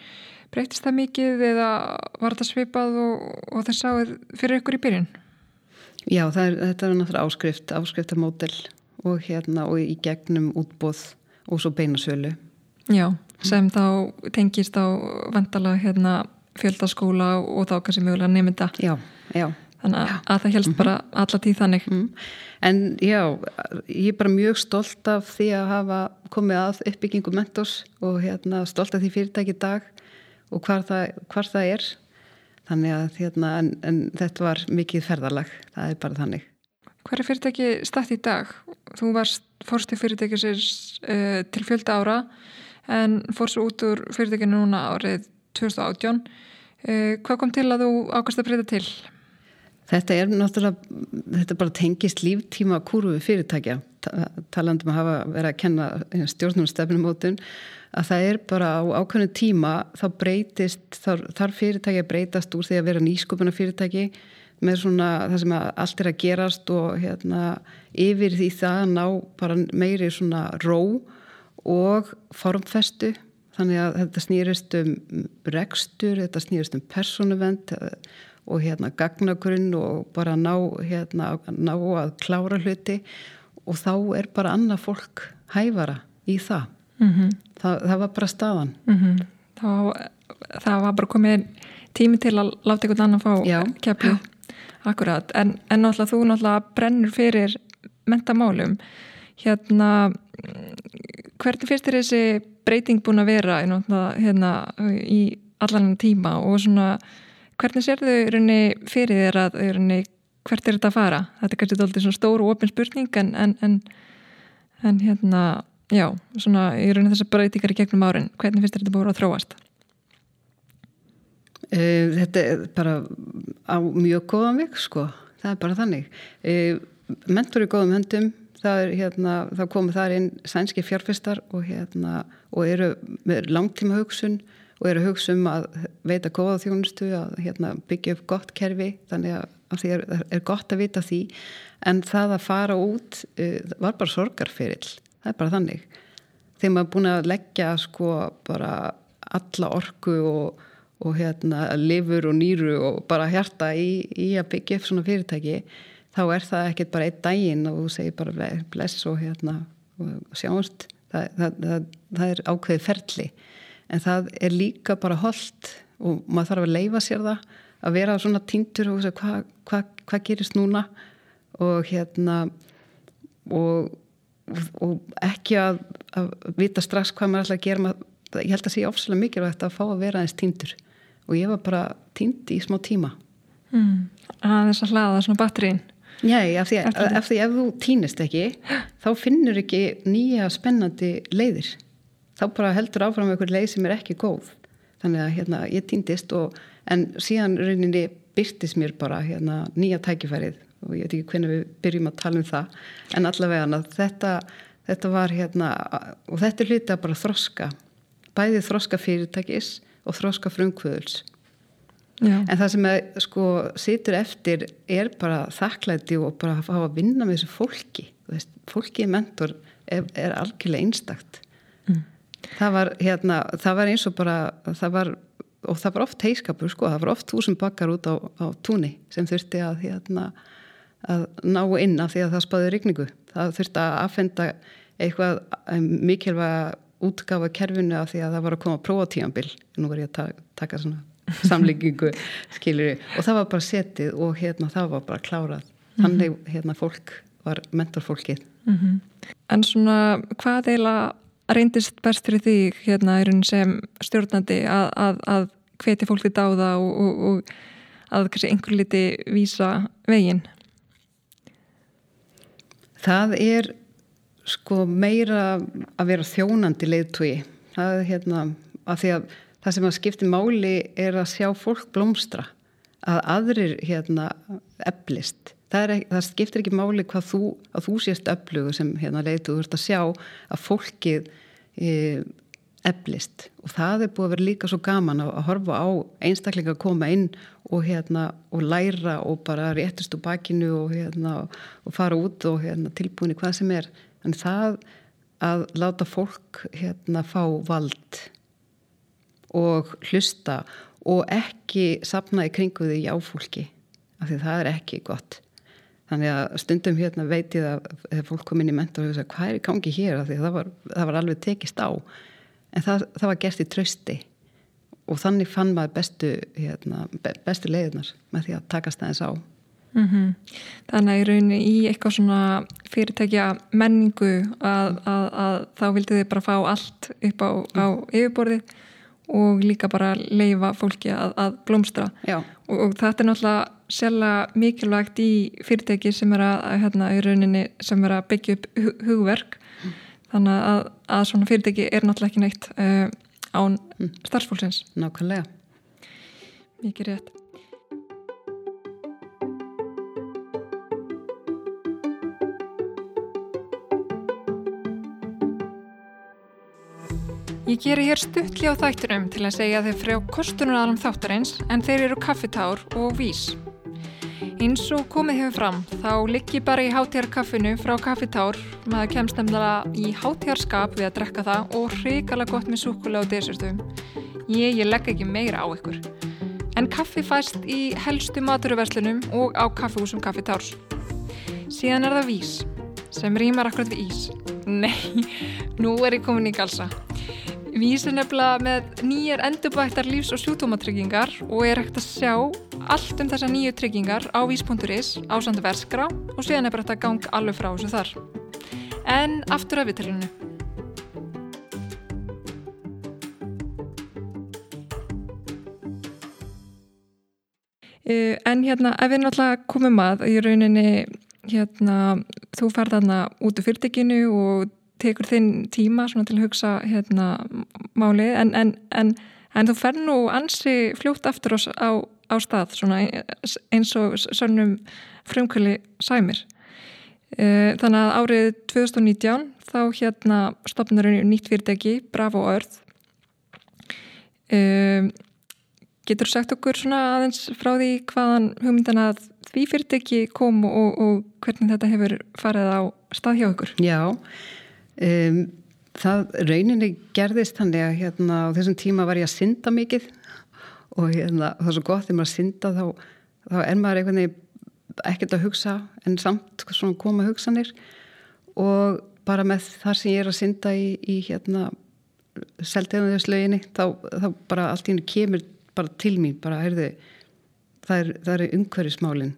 breytist það mikið eða var þetta svipað og, og það sáð fyrir ykkur í byrjun? Já, er, þetta er náttúrulega áskrift, áskriftamódel og hérna og í gegnum útbóð og svo beinasölu. Já, sem þá tengist á vandala hérna fjöldaskóla og þá kannski mögulega nefnda. Já, já þannig að, að það helst mm -hmm. bara alla tíð þannig mm. En já, ég er bara mjög stolt af því að hafa komið að uppbyggingu mentors og hérna, stolt af því fyrirtæki dag og hvar það, hvar það er þannig að hérna, en, en þetta var mikið ferðarlag, það er bara þannig Hver er fyrirtæki stætt í dag? Þú varst fórstu fyrirtækisins uh, til fjölda ára en fórstu út úr fyrirtækinu núna árið 2018 uh, hvað kom til að þú ákast að breyta til? Þetta er náttúrulega, þetta bara tengist líftíma kúru fyrirtækja, talandum að hafa verið að kenna stjórnum stefnumótun, að það er bara á ákveðinu tíma þá breytist, þar, fyrirtækja breytast úr því að vera nýskupuna fyrirtæki með svona það sem allt er að gerast og hérna yfir því það að ná bara meiri svona ró og formfestu, þannig að þetta snýrist um rekstur, þetta snýrist um persónuvend, og hérna gagnagrunn og bara ná, hérna, ná að klára hluti og þá er bara annað fólk hæfara í það. Mm -hmm. það, það var bara staðan. Mm -hmm. það, það var bara komið tími til að láta einhvern annan fá keflu. Akkurat, en, en náttúrulega þú náttúrulega brennur fyrir mentamálum. Hérna, hvernig fyrst er þessi breyting búin að vera hérna, í allan tíma og svona Hvernig sér þau raunni fyrir þér að raunni, hvert er þetta að fara? Þetta er kannski doldið svona stóru og ofin spurning en, en, en, en hérna, já, svona í raunni þessar breytingar í gegnum árin, hvernig finnst þetta búin að þróast? Eh, þetta er bara á mjög góðan vik sko, það er bara þannig. Eh, mentor í góðum höndum, það hérna, þá komur þar inn sænski fjárfestar og hérna, og eru með langtíma hugsun og eru að hugsa um að veita góða þjónustu, að hérna, byggja upp gott kerfi, þannig að því er, er gott að vita því, en það að fara út uh, var bara sorgarferill, það er bara þannig. Þegar maður er búin að leggja sko bara alla orku og, og hérna lifur og nýru og bara hjarta í, í að byggja upp svona fyrirtæki þá er það ekkert bara einn daginn og þú segir bara bless og hérna og sjáumst, það, það, það, það er ákveði ferli en það er líka bara holdt og maður þarf að leifa sér það að vera svona týndur og hvað hva, hva gerist núna? Og hérna og, og ekki að, að vita strax hvað maður ætla að gera. Maður, ég held að sé ofslega mikilvægt að fá að vera aðeins týndur. Og ég var bara týnd í smá tíma. Mm. að þess að hlaða svona batterín Nei, af því, af því ef þú týnist ekki þá finnur ekki nýja spennandi leiðir þá bara heldur áfram einhver leið sem er ekki góð þannig að hérna, ég týndist og, en síðan rauninni byrtist mér bara hérna, nýja tækifærið og ég veit ekki hvernig við byrjum að tala um það en allavega þetta, þetta var hérna og þetta er hluti að bara þroska bæði þroska fyrirtækis og þroska frumkvöðuls Já. en það sem er, sko, situr eftir er bara þakklæti og bara að fá að vinna með þessu fólki veist, fólki í mentor er, er algjörlega einstakt. Það var hérna, það var eins og bara það var, og það var oft heiskapur sko, það var oft þúsund bakkar út á, á túni sem þurfti að hérna, að ná inn af því að það spáði rigningu. Það þurfti að aðfenda eitthvað mikilvæga útgafa kerfinu af því að það var að koma prófatíanbill nú var ég að taka svona samlíkingu skiljur og það var bara setið og hérna það var bara klárað. Þannig hérna fólk var mentorfólkið. Mm -hmm. En svona hvað eila reyndist best fyrir því hérna sem stjórnandi að, að, að hveti fólk til dáða og, og, og að kannski einhver liti vísa veginn. Það er sko meira að vera þjónandi leiðtói það er hérna að því að það sem að skipti máli er að sjá fólk blómstra að aðrir hérna eflist. Það, ekki, það skiptir ekki máli hvað þú að þú sést eflugu sem hérna leitu þú ert að sjá að fólkið eflist. Og það er búið að vera líka svo gaman að, horfa á einstaklinga að koma inn og hérna og læra og bara réttist úr bakinu og hérna og fara út og hérna tilbúin í hvað sem er. En það að láta fólk hérna fá vald og hlusta og ekki sapna í kringu því jáfólki af því það er ekki gott þannig að stundum hérna veit ég að þegar fólk kom inn í mentor og sagði hvað er í gangi hér? Það var, það var alveg tekist á. En það, það var gert í trösti og þannig fann maður bestu hérna, bestu leiðunar með því að takast aðeins á. Mm -hmm. Þannig að í rauninni í eitthvað svona fyrirtækja menningu að, að, að þá vildi þið bara fá allt upp á, á yfirborðið og líka bara leifa fólki að, að blómstra. Og, og þetta er náttúrulega sjálf mikilvægt í fyrirtæki sem er að, hérna, rauninni sem er að byggja upp hugverk. Mm. þannig að, að svona fyrirtæki er náttúrulega ekki neitt uh, án mm. starfsfólksins. Nákvæmlega. Mikið rétt Ég geri hér stuttli á þættunum til að segja þeir frá kostunaralum þáttarins en þeir eru kaffitár og vís. Eins og komið hefur fram þá ligg ég bara í hátíjarkaffinu frá kaffitár maður kemst nefnilega í hátíjarskap við að drekka það og hrikala gott með súkulega og desertum. Ég, ég legg ekki meira á ykkur. En kaffi fæst í helstu maturverslunum og á kaffihúsum kaffitárs. Síðan er það vís sem rýmar akkurat við ís. Nei, nú er ég komin í galsa. Vís er nefnilega með nýjar endurbættar lífs- og sjútómatryggingar og er hægt að sjá allt um þessa nýju tryggingar á vís.is á sandu verskrá og síðan er bara þetta gang alveg frá þessu þar. En aftur af viðtalinu. Uh, en hérna, ef við náttúrulega komum að í rauninni, hérna, þú ferðaðna út af fyrirtekinu og tekur þinn tíma til að hugsa hérna, málið en, en, en, en þú fer nú ansi fljótt aftur á, á stað eins og sönnum frumkvöli sæmir. E, þannig að árið 2019 þá hérna stopnur nýtt fyrirtæki Bravo Earth. E, getur sagt okkur svona aðeins frá því hvaðan hugmyndan að því fyrirtæki kom og, og hvernig þetta hefur farið á stað hjá okkur Já Um, það rauninni gerðist þannig að hérna, á þessum tíma var ég að synda mikið og hérna, það er svo gott þegar maður synda þá, þá er maður einhvern veginn ekkert að hugsa en samt svona koma hugsanir og bara með þar sem ég er að synda í, í hérna seltegunarslöginni þá, þá bara allt í hennu kemur bara til mín bara heyrðu það er, er umhverfismálin.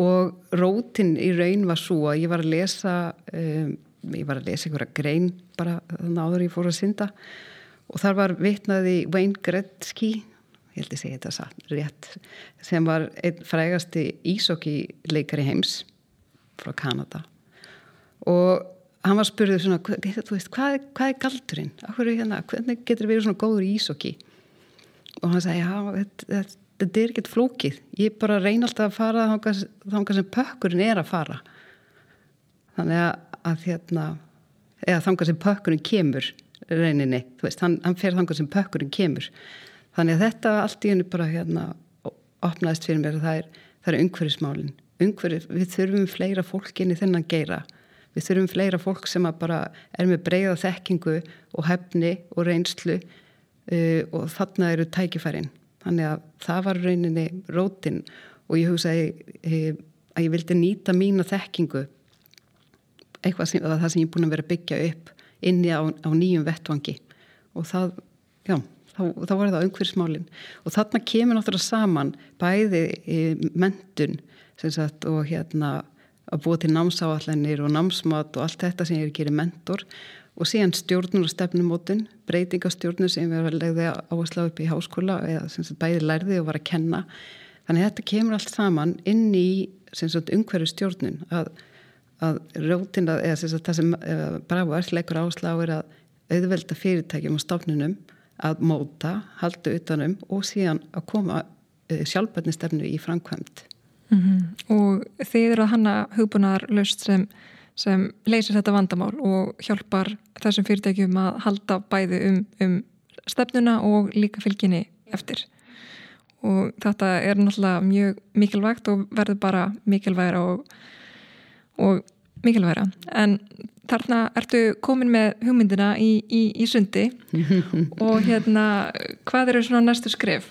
Og rótin í raun var svo að ég var að lesa um, ég var að lesa einhverja grein bara þannig áður ég fór að synda og þar var vitnaði Wayne Gretzky ég held að segja þetta satt rétt sem var einn frægasti ísokki leikari heims frá Kanada og hann var spurðið svona veist, hvað, hvað er galdurinn? Hérna, hvernig getur við svona góður ísokki? og hann sagði þetta, þetta, þetta er ekkert flókið ég bara reyna alltaf að fara þá sem pökkurinn er að fara þannig að að hérna, eða þangar sem pökkurinn kemur reyninni, þú veist, hann, hann fer þangar sem pökkurinn kemur. Þannig að þetta allt í hennu bara hérna opnaðist fyrir mér að það er, er umhverfismálin. Umhverfis, við þurfum fleira fólk inn í þennan geira. Við þurfum fleira fólk sem bara er með breyða þekkingu og hefni og reynslu uh, og þarna eru tækifærin. Þannig að það var rauninni rótin. Og ég hugsaði uh, að ég vildi nýta mína þekkingu eitthvað sem, það sem ég er búin að vera byggja upp inni á, á nýjum vettvangi. Og það, já, þá, þá var það umhverfsmálinn og þarna kemur náttúrulega saman bæði mentun sagt, og hérna að búa til námsáallanir og námsmat og allt þetta sem ég er að gera mentor. Og síðan stjórnur og stefnumótun breytingastjórnur sem við erum að legða áherslu upp í háskóla eða sagt, bæði lærði og var að kenna. Þannig að þetta kemur allt saman inn í umhverju stjórnun að að rótina, eða sem það sem Bravo Earth leikur áslá er að auðvelda fyrirtækjum og stofnunum að móta, halda utanum og síðan að koma uh, sjálfbærnistefnu í framkvæmt. Mm -hmm. Og þið eru að hanna hugbúnar löst sem, sem leysir þetta vandamál og hjálpar þessum fyrirtækjum að halda bæði um, um stefnuna og líka fylginni eftir. Og þetta er náttúrulega mjög mikilvægt og verður bara mikilvægir og og mikilvægra en þarna ertu komin með hugmyndina í, í, í sundi. Og hérna hvað eru svona næstu skref?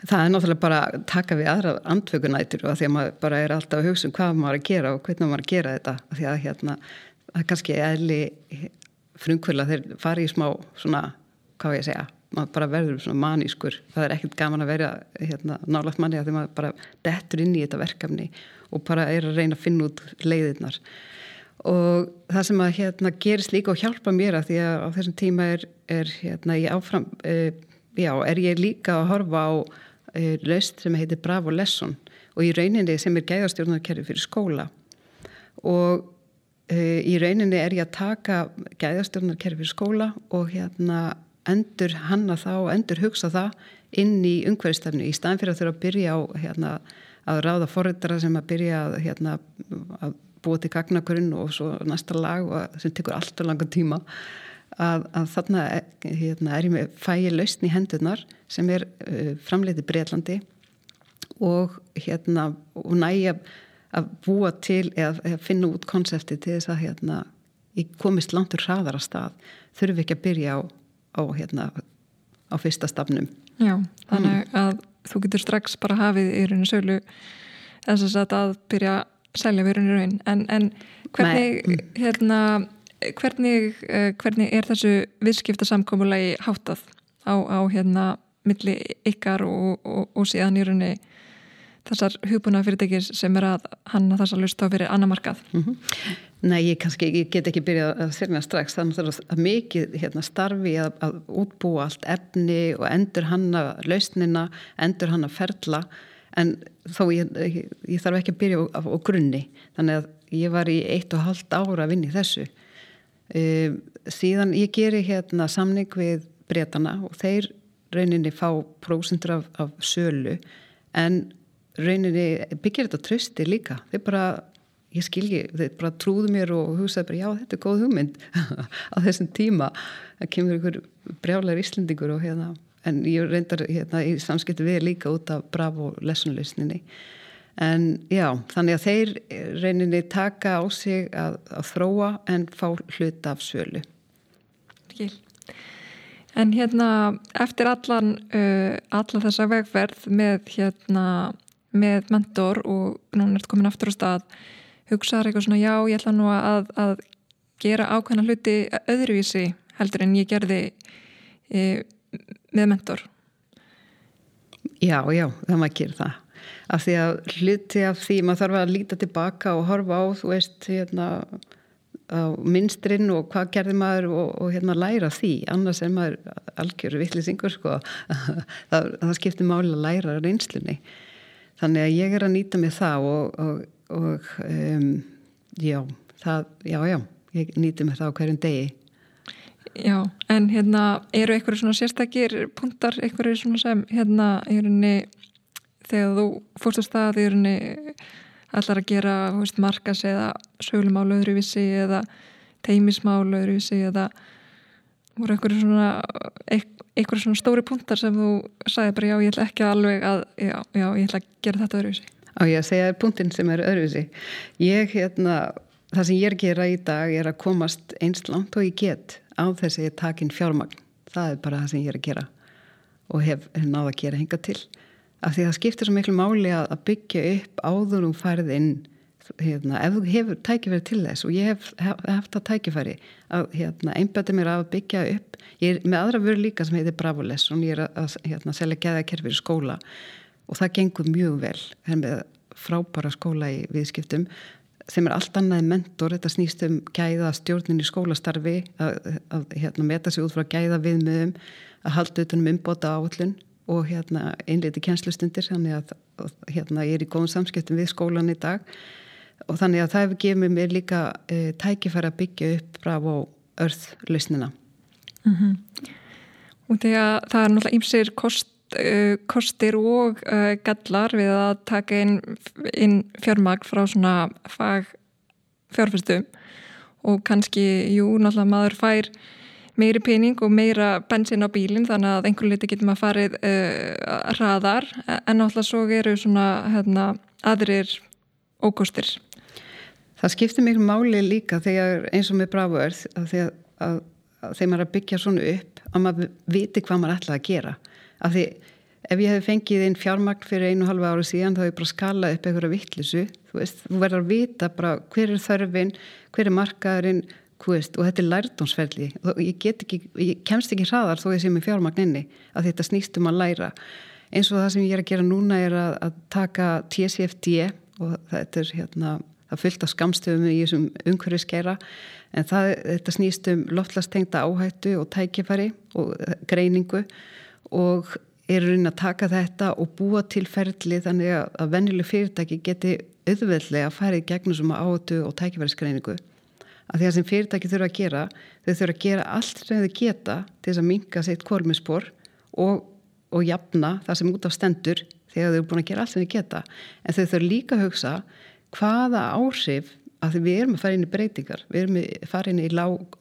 Það er náttúrulega bara að taka við aðra andvökunætur og því að maður bara er alltaf að hugsa um hvað maður að gera og hvernig maður að gera þetta. Því að hérna, það er kannski eðli frumkvöla þeir fari í smá svona, hvað ég segja maður bara verður svona manískur. Það er ekkert gaman að vera hérna, nálagt manni að því maður bara dettur inn í þetta verkefni og bara er að reyna að finna út leiðirnar. Og það sem að hérna gerist líka og hjálpa mér að því að á þessum tíma er, er hérna ég áfram uh, já, er ég líka að horfa á uh, laust sem heitir Bravo Lesson og í rauninni sem er gæðastjórnarkerfi fyrir skóla. Og uh, í rauninni er ég að taka gæðastjórnarkerfi fyrir skóla og hérna endur hanna það og endur hugsa það inn í umhverfstafnu í staðan fyrir að þurfa að byrja á hérna að ráða forrættara sem að byrja að, hérna, að búa til gagnakurinn og svo næsta lag og, sem tekur alltaf langa tíma að, að þarna hérna, er ég með fæi lausn í hendurnar sem er uh, framleiti Breitlandi og hérna og næja að búa til eða, eða finna út konsepti til þess að hérna ég komist langt úr hraðar að stað þurfum ekki að byrja á, á hérna á fyrsta stafnum Já, þannig mm. að þú getur strax bara hafið í rauninu sölu þess að að byrja að selja við rauninu raun en, en hvernig mm. hérna, hvernig, uh, hvernig er þessu viðskipta samkómulegi háttað á, á hérna milli ykkar og, og, og síðan í rauninu þessar hugbúna fyrirtækir sem er að hanna þess að lusta á fyrir annar markað mm -hmm. Nei, ég, kannski, ég get ekki byrjað að sérna strax. Þannig að mikið hérna, starfi að, að útbúa allt efni og endur hanna lausnina, endur hanna ferla. En þó ég, ég, ég þarf ekki að byrja á, á grunni. Þannig að ég var í eitt og halvt ára að vinni þessu. E, síðan ég geri hérna samning við breytana og þeir rauninni fá prósendur af, af sölu. En rauninni byggir þetta trösti líka. Þeir bara, ég skilji þeir bara trúðu mér og hugsaði bara já þetta er góð hugmynd á þessum tíma. Það kemur ykkur brjálar íslendingur og hérna en ég reyndar hérna í samskipti við líka út af bravo lessunlausninni en já, þannig að þeir reyninni taka á sig að, að þróa en fá hluta af svölu Skil. En hérna eftir allan uh, alla þessa vegferð með hérna með mentor og núna er þetta komin aftur á stað hugsaður eitthvað svona já ég ætla nú að, að gera ákveðna hluti öðruvísi heldur en ég gerði e, með mentor. Já, já, það maður gerir það. Af því að hluti af því maður þarf að líta tilbaka og horfa á þú veist hérna á minstrinn og hvað gerði maður og, og hérna læra því. Annars er maður algjör vittlisingur sko. Það, það skiptir máli að læra reynslunni. Þannig að ég er að nýta mig það og, og, og um, já, það, já, já, ég nýti mig það á hverjum degi. Já, en hérna eru einhverju svona sérstakir punktar, einhverju svona sem hérna rauninni þegar þú fórst á stað rauninni allar að gera veist, markas eða sögulmál öðruvísi eða teimismál öðruvísi eða voru einhverju svona einhverju svona stóri punktar sem þú sagði bara já ég ætla ekki alveg að já, já ég ætla að gera þetta öðruvísi Á ég að segja punktin sem er öðruvísi? Ég hérna það sem ég er að gera í dag er að komast einst langt og ég get á þess að ég takin fjármagn. Það er bara það sem ég er að gera og hef, náða að gera hinga til. Af því það skiptir svo miklu máli að byggja upp áður og færð inn hérna, ef þú hefur tækifæri til þess og ég hef, hef haft það tækifæri að hérna, einbæti mér að byggja upp. Ég er með aðra vöru líka sem heitir Bravoles og ég er að hérna, selja geðakerfi í skóla og það gengur mjög vel. Er með frábæra skóla í viðskiptum. Sem er allt annað mentor, þetta snýst um gæða stjórnin í skólastarfi að, að hérna, meta sig út frá gæða viðmöðum að halda utanum umbóta áallun og hérna, einleiti kjænslustundir þannig að hérna, ég er í góðum samskiptum við skólan í dag. Og þannig að það hefur gefið mér líka e, tækifæri að byggja upp og örðlausnina mm -hmm. Og þegar það er náttúrulega ímsir kost, kostir og uh, gallar við að taka inn, inn fjármagn frá svona fag fjárfæstum og kannski, jú, náttúrulega maður fær meiri pening og meira bensin á bílinn þannig að einhver liti getur maður farið uh, hraðar. En náttúrulega svo eru svona hérna, aðrir ókostir. Það skiptir miklu máli líka þegar eins og með að, að þegar maður er að byggja svona upp að maður viti hvað maður ætlaði að gera af því ef ég hef fengið einn fjármagn fyrir einu halva ári síðan þá er ég bara að skala upp einhverja vittlisu þú þú verður að vita bara hver er þörfin, hver er markaðurinn veist, og þetta er lærdómsferðli ég ég kemst ekki hraðar þó ég sé með fjármagn inni að þetta snýst um að læra. Eins og það sem ég er að gera núna er að, að taka TCFD og þetta er hérna það fyllt af skamstöfum í þessum umhverfiskeira en það, þetta snýst um loftlastengta áhættu og tækifæri og greiningu og er raunin að taka þetta og búa til ferli þannig að vennileg fyrirtæki geti auðveldlega að fara í gegnum sem áhættu og tækifærisgreiningu. Að því að sem fyrirtæki þurfa að gera þau þurfa að gera allt sem þau geta til þess að minga sitt kolmispor og, og jafna það sem út af stendur þegar þau eru búin að gera allt sem þau geta. En þau þurfa líka að hugsa hvaða áhrif að við erum að fara inn í breytingar við erum að fara inn í lág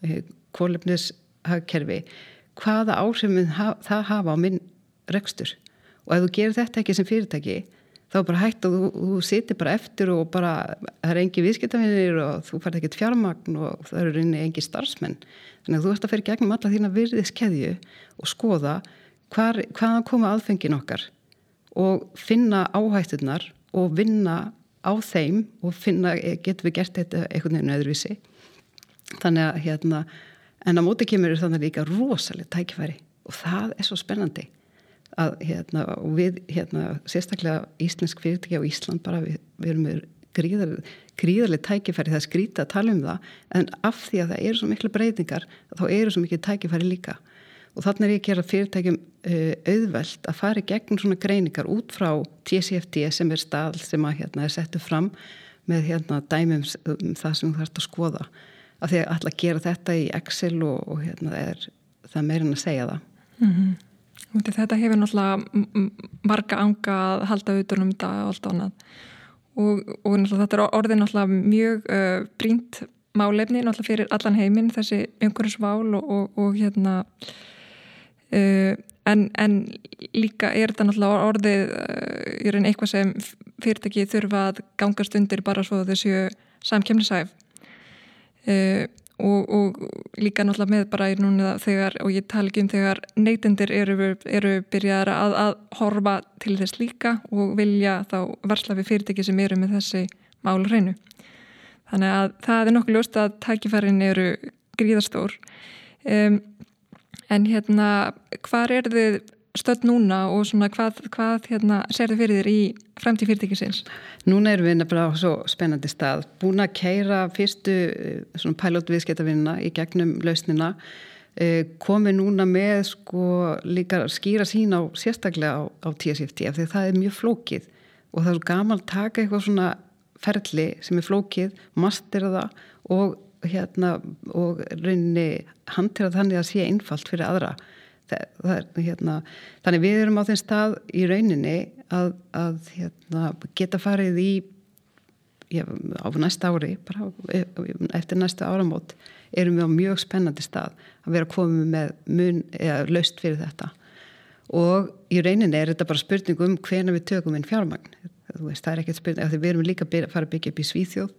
kólefnishagkerfi hvaða áhrif ha það hafa á minn rekstur. Og ef þú gerir þetta ekki sem fyrirtæki þá bara hægt og þú, þú sitir bara eftir og bara það er engi viðskiptafinir og þú færð ekkert fjármagn og það eru í engi starfsmenn. Þannig að þú ert að fyrir gegnum alla þína virðiskeðju og skoða hvar, hvaðan koma aðfengin okkar og finna áhættunar og vinna á þeim og finna, eh, getum við gert þetta einhvern veginn öðruvísi. Þannig að hérna en á móti kemur þannig líka rosalega tækifæri og það er svo spennandi að hérna við hérna sérstaklega íslensk fyrirtæki á Ísland bara við, við erum með gríðarlega gríðarlega tækifæri það skrítið að tala um það en af því að það eru svo miklu breytingar þá eru svo miklu tækifæri líka. Og þannig er ég að gera fyrirtækjum uh, auðvelt að fara í gegnum svona greiningar út frá TCFD sem er stað sem að hérna er settu fram með hérna dæmum um það sem þú þarfst að skoða að því að alltaf gera þetta í Excel og, og hérna er það meirinn að segja það. Mm -hmm. Þetta hefur náttúrulega marga anga að halda auðvitað um þetta og allt ánað og, og þetta er orðið náttúrulega mjög uh, brínt málefni náttúrulega fyrir allan heiminn þessi umhverjusvál og, og, hérna Uh, en, en líka er þetta náttúrulega orðið uh, eitthvað sem fyrirtæki þurfa að gangast undir bara svo þessu samkjöfnisæf uh, og, og líka náttúrulega með bara í núna þegar, og ég tala ekki um þegar neytendir eru, eru byrjaðar að, að horfa til þess líka og vilja þá varsla við fyrirtæki sem eru með þessi málu hreinu. Þannig að það er nokkuð ljóst að tækifærin eru gríðastór um En hérna, hvað er þið stöld núna og svona hvað, hvað hérna, sér þið fyrir þér í fremtíð fyrirtækisins? Núna erum við nefnilega á svo spennandi stað. Búin að keira fyrstu eh, pælótviðskiptavinna í gegnum lausnina. Eh, Komi núna með sko líka skýra sín á sérstaklega á, á TSFT af því það er mjög flókið og það er gaman að taka eitthvað svona ferli sem er flókið, mastera það og hérna og rauninni handtera þannig að sé einfalt fyrir aðra er, hérna, þannig við erum á þeim stað í rauninni að, að hérna, geta farið í já, á næsta ári bara eftir næsta áramót erum við á mjög spennandi stað að vera komið með mun eða löst fyrir þetta. Og í reyninni er þetta bara spurning um hvena við tökum inn fjármagn. Veist, það er ekkert spurning, við erum líka að fara að byggja upp í Svíþjóð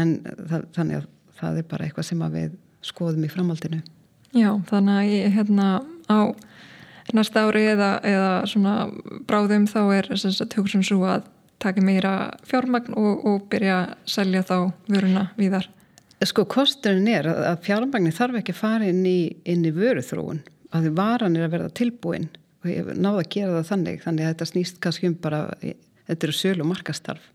en það, þannig að það er bara eitthvað sem við skoðum í framhaldinu. Já, þannig að ég hérna á næsta ári eða, eða svona bráðum þá er hugsun svo að taka meira fjármagn og, og byrja að selja þá vöruna víðar. Sko kosturinn er að fjármagnin þarf ekki að fara inn í, í vöruþróun að því varan er að verða tilbúin og ég náða að gera það þannig þannig að þetta snýst kannski um bara þetta eru sölu markastarf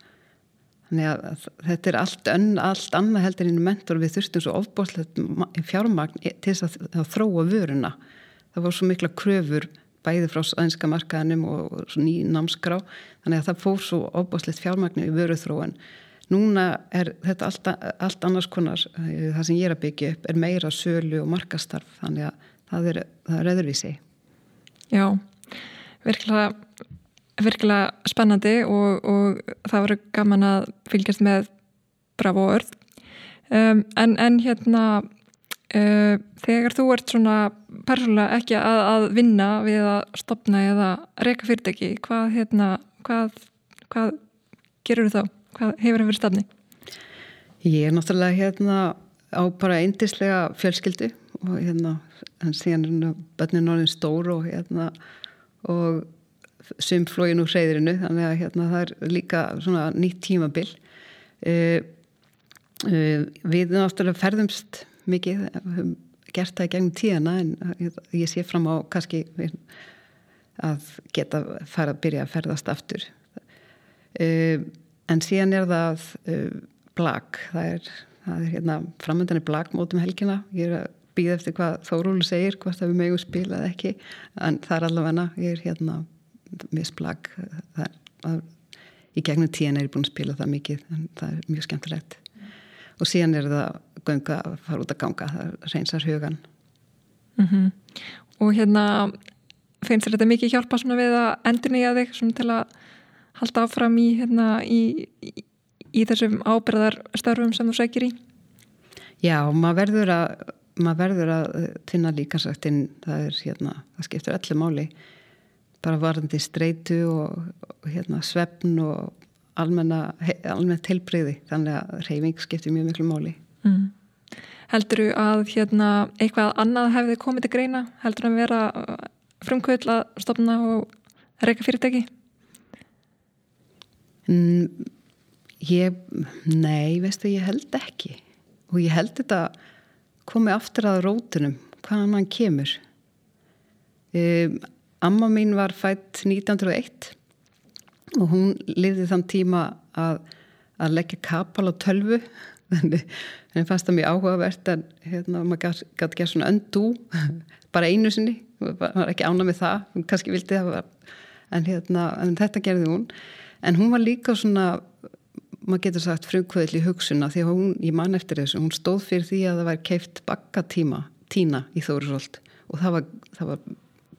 þannig að þetta er allt, ön, allt annað heldur inn í mentor við þurftum svo ofbóðslegt fjármagn til þess að þróa vöruna það voru svo mikla kröfur bæði frá æðinska markaðinum og ný námskrá. Þannig að það fór svo ofbóðslegt fjármagn í vöruþróun. Núna er þetta allt, allt annars konar það sem ég er að byggja upp er meira sölu og markastarf þannig að það er, er öðruvísi. Já, virkilega, virkilega spennandi og, og það voru gaman að fylgjast með bravo orð. Um, en, en hérna, þegar þú ert svona persónulega ekki að, að vinna við að stopna eða reyka fyrirtæki, hvað, hérna, hvað, hvað gerur þú þá? Hvað hefur það verið stafni? Ég er náttúrulega hérna á bara eindislega fjölskyldu og hérna en síðan er bönnin orðin stór og hérna og sumflógin úr hreyðirinu þannig að hérna það er líka svona nýtt tímabil uh, uh, við náttúrulega ferðumst mikið gert það í gegnum tíðana en ég sé fram á kannski að geta fara að byrja að ferðast aftur. Uh, en síðan er það blag það er, það er hérna framöndan er blagmótum helgina. Ég er að býða eftir hvað Þórúlu segir hvort að við megum spila eða ekki. En það er allavega, ég er hérna misblag í gegnum tíðan er ég búin að spila það mikið en það er mjög skemmtilegt. mm. Og síðan er það gönga að fara út að ganga það reynsar hugan mm -hmm. Og hérna finnst þetta mikið hjálpa svona við að endur nýja þig svona til að halda áfram í, hérna, í, í, í þessum ábyrðar störfum sem þú segir í? Já, maður verður að maður verður að finna líkansrættin það er hérna, það skiptur öllu máli bara varðandi streitu og, og hérna svefn og almennt heilbreyði þannig að reyfing skiptur mjög miklu máli mm. Heldur þú að hérna eitthvað annað hefði komið til greina? Heldur þú að vera frumkvöld að stopna og reyka fyrirtæki? Mm, ég, nei, veistu, ég held ekki og ég held þetta komið aftur að rótunum hvaðan hann kemur um, Amma mín var fætt 1901 og hún lifði þann tíma að, að leggja kapal á tölvu. Þannig fannst það mjög áhugavert en hérna, maður gæti gert svona öndú bara einu sinni. Var ekki ána með það, hún kannski vildi það en, hérna, en þetta gerði hún. En hún var líka svona maður getur sagt frumkvöðli hugsunna því að hún, ég man eftir þessu, hún stóð fyrir því að það var keift bakkatíma tína í Þórisvold og það var, það var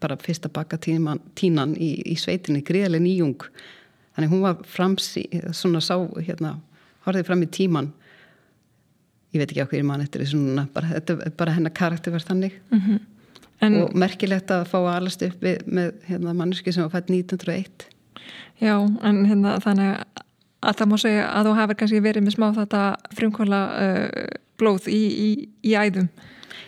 bara fyrsta bakkatínan í, í sveitinni greiðlega nýjung þannig hún var frams í, svona sá hérna, horfið fram í tíman ég veit ekki á hverju mann eftir þessu núna, bara, þetta er bara hennar karakter verð þannig. Mm -hmm. en, og merkilegt að fá að alast upp með hérna, manneski sem var fætt 1901 Já, en hérna þannig að að það má segja að þú hefur kannski verið með smá þetta frumkvæmla uh, blóð í, í, í æðum.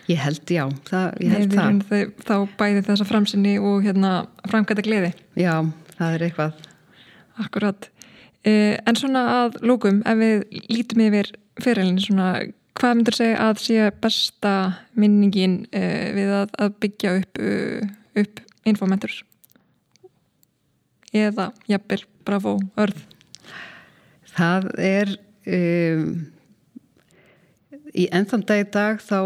Ég held, já, það, ég held Nei, það. Þá bæði þessa framsinni og hérna framkvæmda gleði. Já, það er eitthvað Akkurat. Uh, En svona að lókum, ef við lítum yfir fyrirlin, svona hvað myndur segja að sé besta minningin uh, við að, að byggja upp, uh, upp infomenturs eða jafnvel, bravo, örð? Það er um, í ennþann dag í dag þá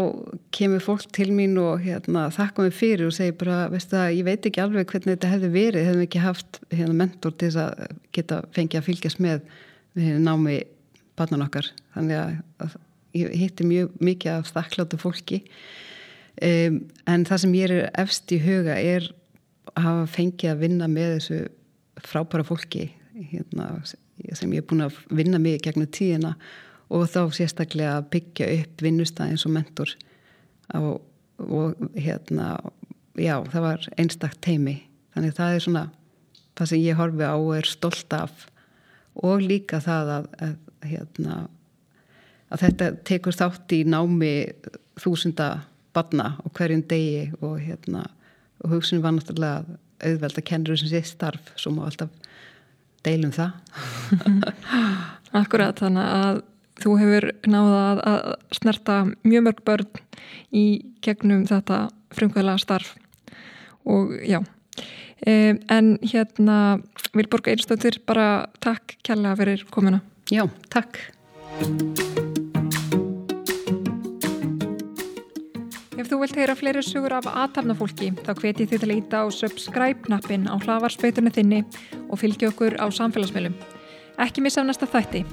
kemur fólk til mín og hérna, þakka mig fyrir og segir bara, það, ég veit ekki alveg hvernig þetta hefði verið, hefðum ekki haft hérna, mentor til þess að geta fengið að fylgjast með námi barnan okkar. Þannig að, að ég hitti mjög mikið af þakkláttu fólki um, en það sem ég er efst í huga er að hafa fengið að vinna með þessu frábæra fólki hérna sem ég er búin að vinna mig gegnum tíðina og þá sérstaklega að byggja upp vinnustæð eins og mentor. Og, og hérna já, það var einstakт teimi þannig það er svona það sem ég horfi á og er stolt af. Og líka það að, að hérna að þetta tekur þátt í námi þúsunda badna og hverjum degi og hérna og hugsunum var náttúrulega auðveld að kennur sem sé starf svo má alltaf deilum það. Akkurat, þannig að þú hefur náða að, að snerta mjög mörg börn í gegnum þetta frumkvæðlega starf og já en hérna Vilborg Einstóttir bara takk kjalla fyrir komuna Já, takk Ef þú vilt heyra fleiri sugur af aðtapnafólki þá hveti þið til að íta á subscribe-nappin á hlavarspöytunni þinni og fylgja okkur á samfélagsmiðlum. Ekki missa af næsta þætti.